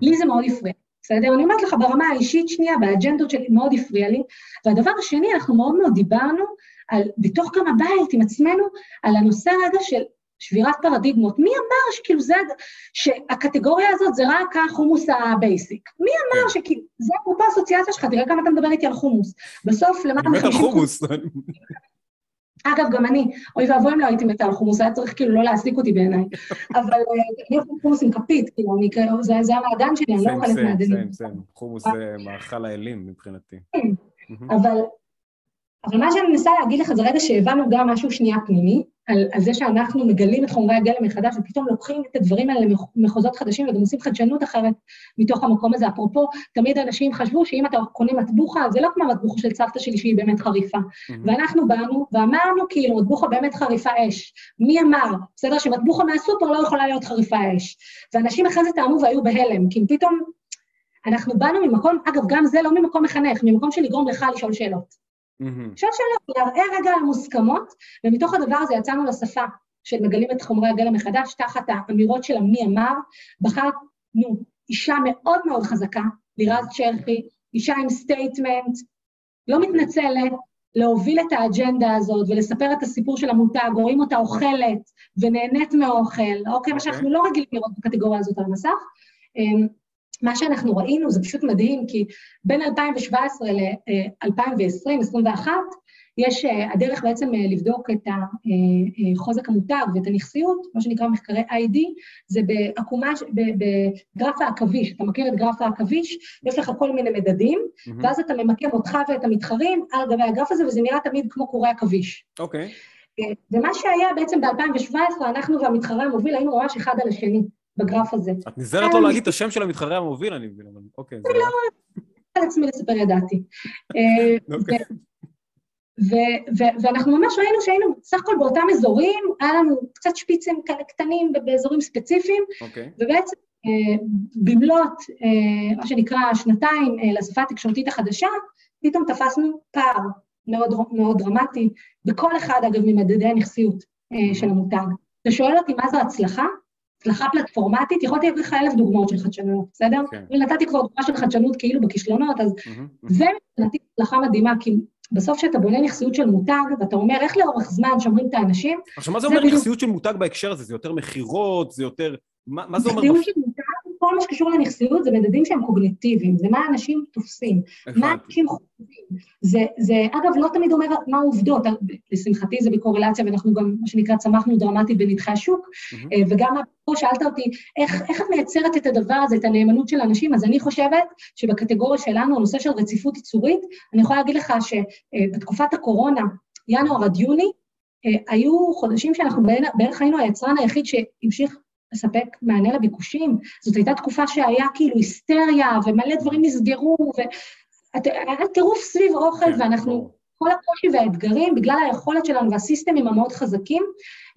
לי זה מאוד הפריע. בסדר? אני אומרת לך ברמה האישית שנייה, והאג'נדות שלי מאוד הפריע לי. והדבר השני, אנחנו מאוד מאוד דיברנו על, בתוך גם הבית עם עצמנו, על הנושא רגע של שבירת פרדיגמות. מי אמר שכאילו זה, שהקטגוריה הזאת זה רק החומוס ה basic? מי אמר כן. שכאילו, זה אפרופו אסוציאציה שלך, תראה כמה אתה מדבר איתי על חומוס. בסוף למעלה מחמישים... אני מת על חומוס. אגב, גם אני, אוי ואבוי אם לא הייתי מתה על חומוס, היה צריך כאילו לא להעסיק אותי בעיניי. אבל אה, אני אוכל חומוס עם כפית, כאילו, זה המעדן שלי, אני לא אוכלת מעדנים. סיים, סיים, חומוס זה מאכל האלים מבחינתי. כן, אבל מה שאני מנסה להגיד לך זה רגע שהבנו גם משהו שנייה פנימי, על, על זה שאנחנו מגלים את חומרי הגלם מחדש, ופתאום לוקחים את הדברים האלה למחוזות חדשים, וגם עושים חדשנות אחרת מתוך המקום הזה. אפרופו, תמיד אנשים חשבו שאם אתה קונה מטבוחה, זה לא כמו המטבוחה של סבתא שלי שהיא באמת חריפה. Mm-hmm. ואנחנו באנו ואמרנו, כאילו, מטבוחה באמת חריפה אש. מי אמר, בסדר, שמטבוחה מהסופר לא יכולה להיות חריפה אש. ואנשים אחרי זה טעמו והיו בהלם, כי פתאום אנחנו באנו ממקום, אגב, גם זה לא ממקום מחנך, ממקום של לגרום לך לשאול שאלות. אפשר שאלות, לערער רגע על המוסכמות, ומתוך הדבר הזה יצאנו לשפה של מגלים את חומרי הגלם מחדש, תחת האמירות של מי אמר, בחרנו אישה מאוד מאוד חזקה, לירז צ'רחי, אישה עם statement, לא מתנצלת, להוביל את האג'נדה הזאת ולספר את הסיפור של המותג, רואים אותה אוכלת ונהנית מהאוכל, אוקיי, okay. מה שאנחנו לא רגילים לראות בקטגוריה הזאת על המסך. מה שאנחנו ראינו זה פשוט מדהים, כי בין 2017 ל-2020, 2021, יש, אה, הדרך בעצם אה, לבדוק את החוזק אה, המותג ואת הנכסיות, מה שנקרא מחקרי ID, זה בעקומה, בגרף העכביש, אתה מכיר את גרף העכביש? יש לך כל מיני מדדים, mm-hmm. ואז אתה ממקם אותך ואת המתחרים על גבי הגרף הזה, וזה נראה תמיד כמו קורי עכביש. אוקיי. Okay. ומה שהיה בעצם ב-2017, אנחנו והמתחרה המוביל היינו ממש אחד על השני. בגרף הזה. את נזהרת לא להגיד את השם של המתחרה המוביל, אני מבין, אבל אוקיי. אני לא על עצמי לספר ידעתי. אה, אוקיי. ואנחנו ממש ראינו שהיינו בסך הכל באותם אזורים, היה לנו קצת שפיצים כאלה קטנים באזורים ספציפיים, אוקיי. ובעצם אה, במלאת, אה, מה שנקרא, שנתיים לשפה התקשורתית החדשה, פתאום תפסנו פער מאוד, מאוד דרמטי, בכל אחד, אגב, ממדדי הנכסיות של המותג. אתה שואל אותי מה זו הצלחה? הצלחה פלטפורמטית, יכולתי לתת לך אלף דוגמאות של חדשנות, בסדר? כן. נתתי כבר דוגמה של חדשנות כאילו בכישלונות, אז mm-hmm. זה מבחינתי הצלחה מדהימה, כי בסוף כשאתה בונה נכסיות של מותג, ואתה אומר איך לאורך זמן שומרים את האנשים... עכשיו, מה זה אומר נכסיות של מותג בהקשר הזה? זה יותר מכירות? זה יותר... מה, מה זה אומר? נכסיות של כל מה שקשור לנכסיות זה מדדים שהם קוגניטיביים, זה מה אנשים תופסים, מה אנשים חושבים. זה, זה, אגב, לא תמיד אומר מה העובדות, לשמחתי זה בקורלציה, ואנחנו גם, מה שנקרא, צמחנו דרמטית בנתחי השוק, mm-hmm. וגם פה שאלת אותי, איך, איך את מייצרת את הדבר הזה, את הנאמנות של האנשים? אז אני חושבת שבקטגוריה שלנו, הנושא של רציפות ייצורית, אני יכולה להגיד לך שבתקופת הקורונה, ינואר עד יוני, היו חודשים שאנחנו בערך היינו היצרן היחיד שהמשיך לספק מענה לביקושים. זאת הייתה תקופה שהיה כאילו היסטריה, ומלא דברים נסגרו, והיה טירוף סביב אוכל, כן, ואנחנו, כל הקושי והאתגרים, בגלל היכולת שלנו והסיסטמים המאוד חזקים,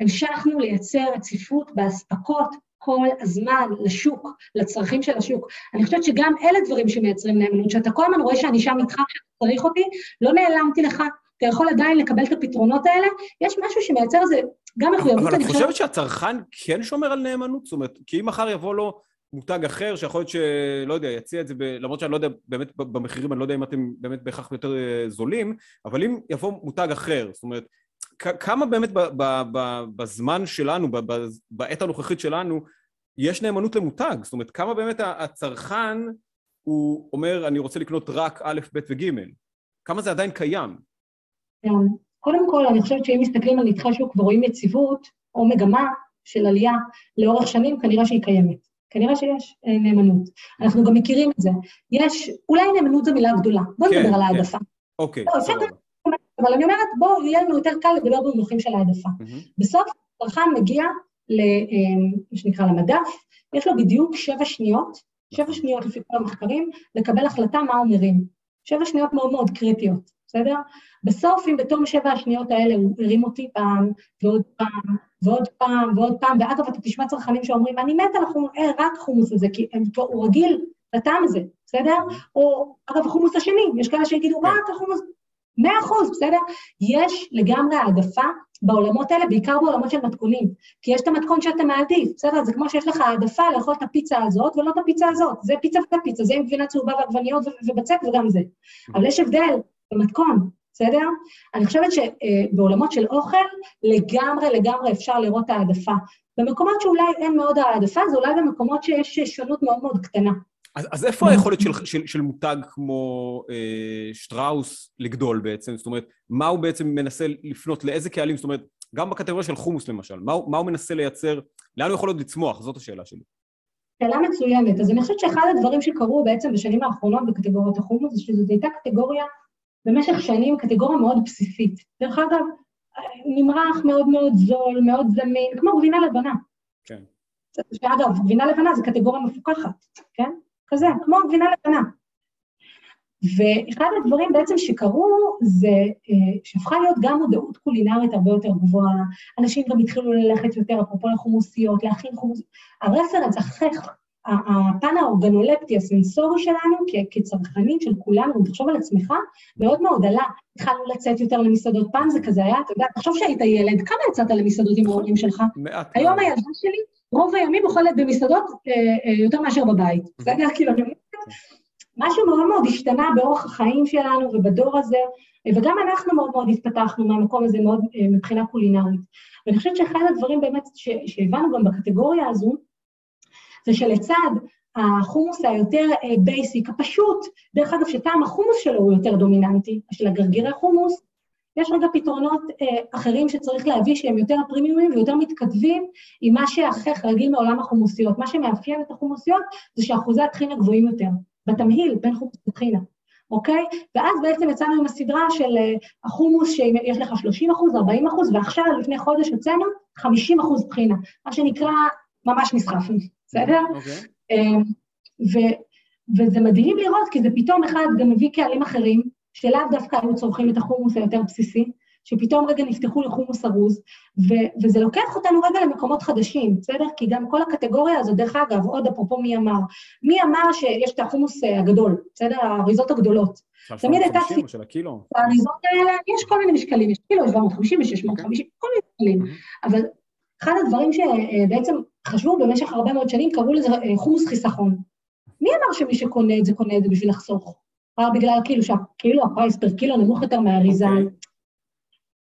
המשכנו לייצר רציפות באספקות כל הזמן לשוק, לצרכים של השוק. אני חושבת שגם אלה דברים שמייצרים נאמנות, שאתה כל הזמן רואה שאני שם איתך כשאתה צריך אותי, לא נעלמתי לך, אתה יכול עדיין לקבל את הפתרונות האלה, יש משהו שמייצר איזה גם מחויבות, אבל את חושבת שהצרכן כן שומר על נאמנות? זאת אומרת, כי אם מחר יבוא לו מותג אחר, שיכול להיות שלא יודע, יציע את זה, ב... למרות שאני לא יודע, באמת במחירים, אני לא יודע אם אתם באמת בהכרח יותר אה, זולים, אבל אם יבוא מותג אחר, זאת אומרת, כמה באמת ב... ב... ב... בזמן שלנו, ב... בעת הנוכחית שלנו, יש נאמנות למותג? זאת אומרת, כמה באמת הצרכן הוא אומר, אני רוצה לקנות רק א', ב' וג', כמה זה עדיין קיים? כן. קודם כל, אני חושבת שאם מסתכלים על נתחי שוק ורואים יציבות או מגמה של עלייה לאורך שנים, כנראה שהיא קיימת. כנראה שיש אה, נאמנות. אנחנו גם מכירים את זה. יש, אולי נאמנות זו מילה גדולה. בואו כן, נדבר על כן. העדפה. אוקיי, בסדר. אבל אני אומרת, בואו, יהיה לנו יותר קל לדבר במונחים של העדפה. בסוף, צרכן מגיע, אה, מה שנקרא, למדף, יש לו בדיוק שבע שניות, שבע. שניות לפי כל המחקרים, לקבל החלטה מה אומרים. שבע שניות מאוד מאוד קריטיות. בסדר? בסוף, אם בתום שבע השניות האלה הוא הרים אותי פעם, ועוד פעם, ועוד פעם, ועוד פעם, ואגב, אתה תשמע צרכנים שאומרים, אני מת על החומוס, אה, רק חומוס הזה, כי הם, הוא רגיל לטעם הזה, בסדר? או, אגב, החומוס השני, יש כאלה שיגידו, רק החומוס, מאה אחוז, בסדר? יש לגמרי העדפה בעולמות האלה, בעיקר בעולמות של מתכונים, כי יש את המתכון שאתה מעדיף, בסדר? זה כמו שיש לך העדפה לאכול את הפיצה הזאת ולא את הפיצה הזאת, זה פיצה ופיצה, זה עם גבינה צהובה ועגבניות ובצק וגם זה. אבל יש הבדל במתכון, בסדר? אני חושבת שבעולמות של אוכל, לגמרי לגמרי אפשר לראות העדפה. במקומות שאולי אין מאוד העדפה, זה אולי במקומות שיש שונות מאוד מאוד קטנה. אז, אז איפה היכולת של, של, של מותג כמו אה, שטראוס לגדול בעצם? זאת אומרת, מה הוא בעצם מנסה לפנות, לאיזה קהלים? זאת אומרת, גם בקטגוריה של חומוס למשל, מה, מה הוא מנסה לייצר, לאן הוא יכול עוד לצמוח? זאת השאלה שלי. שאלה מצוינת. אז אני חושבת שאחד הדברים שקרו בעצם בשנים האחרונות בקטגוריית החומוס, זה שזו הייתה קטגוריה במשך שנים קטגוריה מאוד בסיסית. דרך אגב, נמרח מאוד מאוד זול, מאוד זמין, כמו גבינה לבנה. כן. שאגב, גבינה לבנה זה קטגוריה מפוקחת, כן? כזה, כמו גבינה לבנה. ואחד הדברים בעצם שקרו זה אה, שהפכה להיות גם מודעות קולינרית הרבה יותר גבוהה, אנשים גם התחילו ללכת יותר, אפרופו לחומוסיות, להכין חומוסיות, הרפרנס, החך, הפן האורגנולפטי, הסנסורי שלנו כצרכנים של כולנו, תחשוב על עצמך, מאוד מאוד עלה. התחלנו לצאת יותר למסעדות. פעם זה כזה היה, אתה יודע, תחשוב שהיית ילד, כמה יצאת למסעדות עם ההורים שלך? מעט. היום הילדה שלי, רוב הימים אוכלת במסעדות אה, אה, יותר מאשר בבית. בסדר? כאילו, אני משהו מאוד מאוד השתנה באורח החיים שלנו ובדור הזה, וגם אנחנו מאוד מאוד התפתחנו מהמקום הזה מאוד אה, מבחינה קולינרית. ואני חושבת שאחד הדברים באמת שהבנו גם בקטגוריה הזו, זה שלצד החומוס היותר basic, אה, הפשוט, דרך אגב, שטעם החומוס שלו הוא יותר דומיננטי, של הגרגירי חומוס, יש רגע פתרונות אה, אחרים שצריך להביא שהם יותר פרימיומים ויותר מתכתבים עם מה שהחך רגיל מעולם החומוסיות. מה שמאפיין את החומוסיות זה שאחוזי הטחינה גבוהים יותר, בתמהיל בין חומוס לטחינה, אוקיי? ואז בעצם יצאנו עם הסדרה של אה, החומוס שיש לך 30 אחוז, 40 אחוז, ועכשיו לפני חודש יצאנו 50 אחוז טחינה, מה שנקרא ממש נסחפנו. בסדר? אוקיי. אמ, וזה מדהים לראות, כי זה פתאום אחד גם מביא קהלים אחרים, שלאו דווקא היו צורכים את החומוס היותר בסיסי, שפתאום רגע נפתחו לחומוס ארוז, ו- וזה לוקח אותנו רגע למקומות חדשים, בסדר? כי גם כל הקטגוריה הזו, דרך אגב, עוד אפרופו מי אמר, מי אמר שיש את החומוס אה, הגדול, בסדר? האריזות הגדולות. תמיד הייתה. של הקילו. האריזות האלה, יש כל מיני משקלים, יש קילו, יש 750 ו-650, כל מיני משקלים. אבל אחד הדברים שבעצם חשבו במשך הרבה מאוד שנים, קראו לזה אה, חומוס חיסכון. מי אמר שמי שקונה את זה, קונה את זה בשביל לחסוך? רק בגלל כאילו שהקילו, ה price per kilo נמוך יותר מהאריזה. Okay. אוקיי.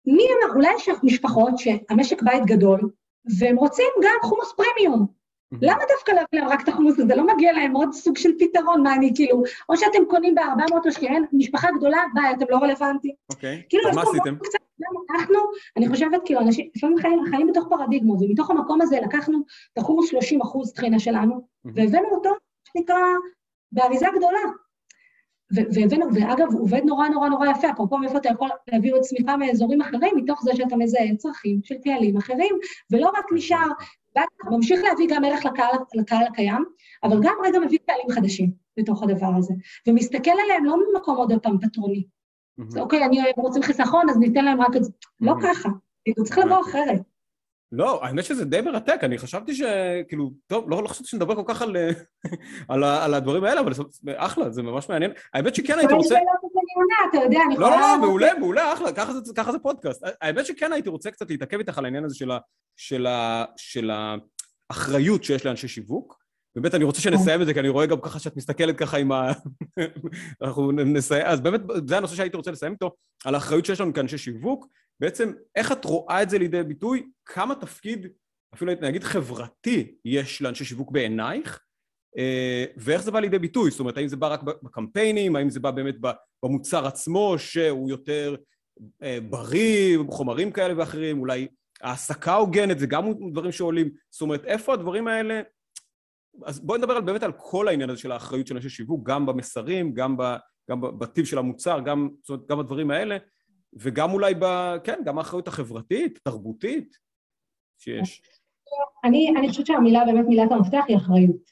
מי אמר, אולי יש משפחות שהמשק בית גדול, והם רוצים גם חומוס פרמיום. למה דווקא להביא להם רק את החומוס הזה? לא מגיע להם עוד סוג של פתרון, מה אני כאילו, או שאתם קונים ב-400 או שאין, משפחה גדולה, ביי, אתם לא רלוונטיים. אוקיי, כאילו, אז מה עשיתם? קצת, אנחנו, אני חושבת, כאילו, אנשים, לפעמים חיים, חיים בתוך פרדיגמות, ומתוך המקום הזה לקחנו את החומוס 30 אחוז טחינה שלנו, והבאנו אותו, מה שנקרא, באריזה גדולה. והבאנו, ואגב, הוא עובד נורא נורא נורא יפה, אפרופו מאיפה אתה יכול להביא עוד צמיחה מאזורים אחרים, מתוך זה שאתה מזהה צרכים של קהלים אחרים, ולא רק נשאר, ממשיך להביא גם ערך לקהל, לקהל הקיים, אבל גם רגע מביא קהלים חדשים לתוך הדבר הזה, ומסתכל עליהם לא ממקום עוד פעם פטרוני. אז אוקיי, אני רוצים חיסכון, אז ניתן להם רק את זה. לא ככה, כאילו, צריך לבוא אחרת. לא, האמת שזה די מרתק, אני חשבתי שכאילו, טוב, לא, לא חשבתי שנדבר כל כך על, על, ה- על הדברים האלה, אבל זה אחלה, זה ממש מעניין. האמת שכן הייתי רוצה... לא, לא, יכולה... לא, מעולה, מעולה, אחלה, ככה זה, ככה זה פודקאסט. האמת שכן הייתי רוצה קצת להתעכב איתך על העניין הזה של, ה, של, ה, של האחריות שיש לאנשי שיווק. באמת, אני רוצה שנסיים את זה, כי אני רואה גם ככה שאת מסתכלת ככה עם ה... אנחנו נסיים, אז באמת, זה הנושא שהייתי רוצה לסיים איתו, על האחריות שיש לנו כאנשי שיווק. בעצם, איך את רואה את זה לידי ביטוי? כמה תפקיד, אפילו נגיד חברתי, יש לאנשי שיווק בעינייך? אה, ואיך זה בא לידי ביטוי? זאת אומרת, האם זה בא רק בקמפיינים? האם זה בא באמת במוצר עצמו, שהוא יותר אה, בריא, חומרים כאלה ואחרים? אולי העסקה הוגנת, זה גם דברים שעולים. זאת אומרת, איפה הדברים האלה... אז בואי נדבר על, באמת על כל העניין הזה של האחריות של אנשי שיווק, גם במסרים, גם, ב, גם בטיב של המוצר, גם, זאת אומרת, גם הדברים האלה, וגם אולי, ב, כן, גם האחריות החברתית, תרבותית, שיש. אני, אני חושבת שהמילה, באמת מילת המפתח היא אחריות.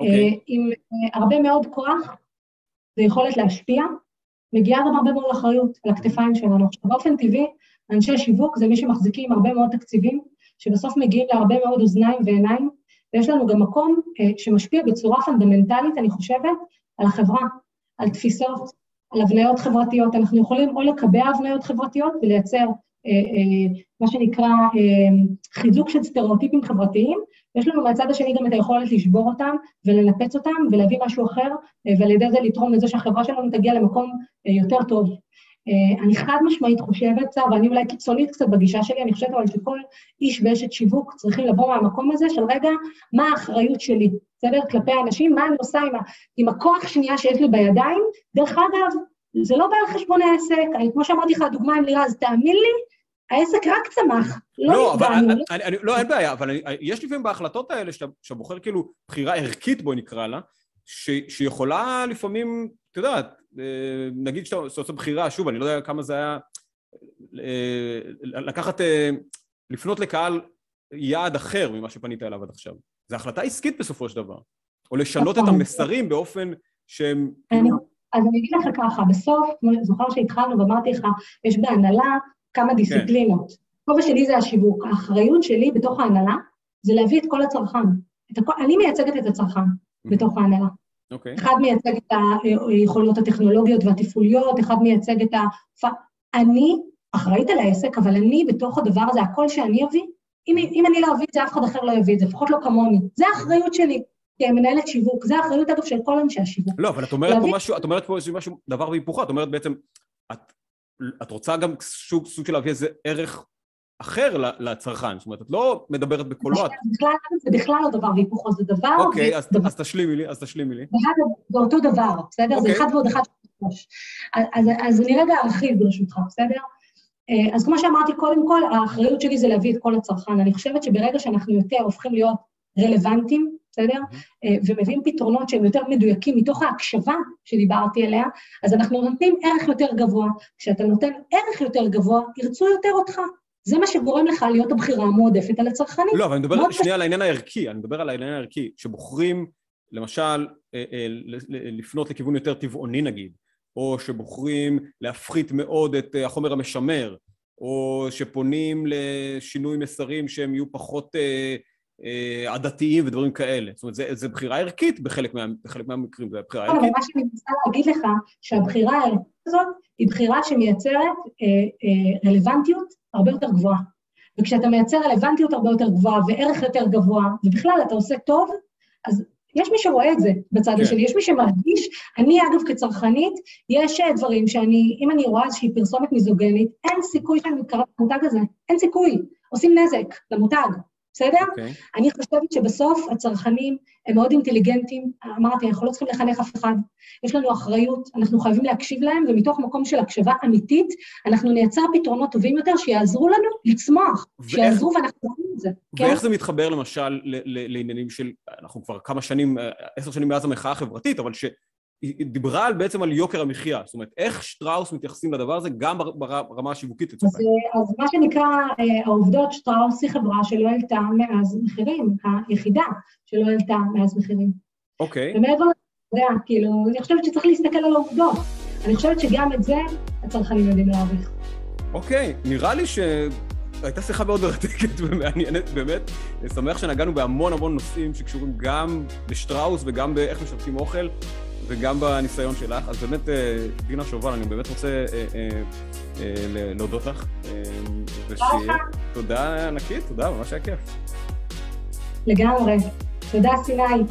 אוקיי. אה, עם אה, הרבה מאוד כוח ויכולת להשפיע, מגיעה גם הרבה מאוד אחריות על הכתפיים שלנו. עכשיו, באופן טבעי, אנשי שיווק זה מי שמחזיקים הרבה מאוד תקציבים, שבסוף מגיעים להרבה מאוד אוזניים ועיניים, ויש לנו גם מקום אה, שמשפיע בצורה פונדמנטלית, אני חושבת, על החברה, על תפיסות, על הבניות חברתיות. אנחנו יכולים או לקבע הבניות חברתיות ולייצר אה, אה, מה שנקרא חיזוק של סטריאוטיפים חברתיים, ויש לנו מהצד השני גם את היכולת לשבור אותם ולנפץ אותם ולהביא משהו אחר, ועל ידי זה לתרום לזה שהחברה שלנו תגיע למקום יותר טוב. Uh, אני חד משמעית חושבת, צר, ואני אולי קיצונית קצת בגישה שלי, אני חושבת אבל שכל איש ואשת שיווק צריכים לבוא מהמקום הזה של רגע, מה האחריות שלי, בסדר? כלפי האנשים, מה אני עושה עם, ה, עם הכוח שנייה שיש לי בידיים. דרך אגב, זה לא בא על חשבון העסק, אני, כמו שאמרתי לך, הדוגמה עם לירז, תאמין לי, העסק רק צמח, לא לא, נפגענו. אני, לא, אין בעיה, אבל אני, יש לפעמים בהחלטות האלה שאתה, שאתה בוחר כאילו בחירה ערכית, בואי נקרא לה, ש, שיכולה לפעמים, את יודעת, אה, נגיד שאתה עושה בחירה, שוב, אני לא יודע כמה זה היה, אה, לקחת, אה, לפנות לקהל יעד אחר ממה שפנית אליו עד עכשיו. זו החלטה עסקית בסופו של דבר. או לשנות את נכון. המסרים באופן שהם... אז אני אגיד לך ככה, בסוף, זוכר שהתחלנו ואמרתי לך, יש בהנהלה כמה דיסציפלינות. הכובע שלי זה השיווק. האחריות שלי בתוך ההנהלה זה להביא את כל הצרכן. את הכל, אני מייצגת את הצרכן בתוך ההנהלה. אוקיי. אחד מייצג את היכולות הטכנולוגיות והתפעוליות, אחד מייצג את ה... אני אחראית על העסק, אבל אני בתוך הדבר הזה, הקול שאני אביא, אם, אם אני לא אביא את זה, אף אחד אחר לא יביא את זה, לפחות לא כמוני. זה האחריות שלי כמנהלת שיווק, זה האחריות, אגב, של כל אנשי השיווק. לא, אבל את אומרת פה להביא- משהו, את אומרת פה איזה משהו, דבר והיפוכו, את אומרת בעצם, את, את רוצה גם סוג, סוג של להביא איזה ערך אחר לצרכן, זאת אומרת, את לא מדברת בקולו. זה בכלל, זה בכלל לא דבר והיפוכו, זה דבר... אוקיי, אז, דבר. אז תשלימי לי, אז תשלימי לי. זה אותו דבר, בסדר? זה אוקיי. אחד ועוד אחד שלוש. אז, אז, אז אני רגע ארחיב ברשותך, בסדר? אה, אז כמו שאמרתי, קודם כל, האחריות שלי זה להביא את כל הצרכן. אני חושבת שברגע שאנחנו יותר הופכים להיות רלוונטיים, בסדר? אה, ומביאים פתרונות שהם יותר מדויקים מתוך ההקשבה שדיברתי עליה, אז אנחנו נותנים ערך יותר גבוה. כשאתה נותן ערך יותר גבוה, ירצו יותר אותך. זה מה שגורם לך להיות הבחירה המועדפת על הצרכנים. לא, אבל אני מדבר שנייה על העניין הערכי, אני מדבר על העניין הערכי, שבוחרים, למשל, אה, אה, לפנות לכיוון יותר טבעוני נגיד, או שבוחרים להפחית מאוד את אה, החומר המשמר, או שפונים לשינוי מסרים שהם יהיו פחות עדתיים ודברים כאלה. זאת אומרת, זה, זה בחירה ערכית בחלק, מה, בחלק מהמקרים, זה בחירה אבל ערכית. מה שאני מנסה להגיד לך, שהבחירה הערכית הזאת היא בחירה שמייצרת אה, אה, רלוונטיות הרבה יותר גבוהה. וכשאתה מייצר רלוונטיות הרבה יותר גבוהה וערך יותר גבוה, ובכלל אתה עושה טוב, אז יש מי שרואה את זה בצד כן. השני, יש מי שמרגיש, אני אגב כצרכנית, יש אה, דברים שאני, אם אני רואה איזושהי פרסומת מיזוגנית, אין סיכוי שאני מתקרבת למותג הזה, אין סיכוי, עושים נזק למותג, בסדר? Okay. אוקיי. אני חושבת שבסוף הצרכנים הם מאוד אינטליגנטים, אמרתי, אנחנו לא צריכים לחנך אף אחד, יש לנו אחריות, אנחנו חייבים להקשיב להם, ומתוך מקום של הקשבה אמיתית, אנחנו נייצר פתרונות טובים יותר שיעזרו לנו לצמוח, ואיך, שיעזרו ואנחנו רואים את זה. כן? ואיך כן? זה מתחבר למשל לעניינים של, אנחנו כבר כמה שנים, עשר שנים מאז המחאה החברתית, אבל ש... היא דיברה על, בעצם על יוקר המחיה, זאת אומרת, איך שטראוס מתייחסים לדבר הזה גם ברמה השיווקית לצורך העניין. אז, אז מה שנקרא אה, העובדות, שטראוס היא חברה שלא העלתה מאז מחירים, היחידה שלא העלתה מאז מחירים. אוקיי. ומעבר לזה, כאילו, אני חושבת שצריך להסתכל על העובדות. אני חושבת שגם את זה הצרכנים יודעים להעריך. אוקיי, נראה לי ש... הייתה שיחה מאוד מרתקת ומעניינת, באמת. אני שמח שנגענו בהמון המון נושאים שקשורים גם לשטראוס וגם באיך משתפים אוכל. וגם בניסיון שלך. אז באמת, אה, דינה שובל, אני באמת רוצה אה, אה, להודות לך. ושיהיה תודה ענקית, תודה, ממש היה כיף. לגמרי. תודה, סיני.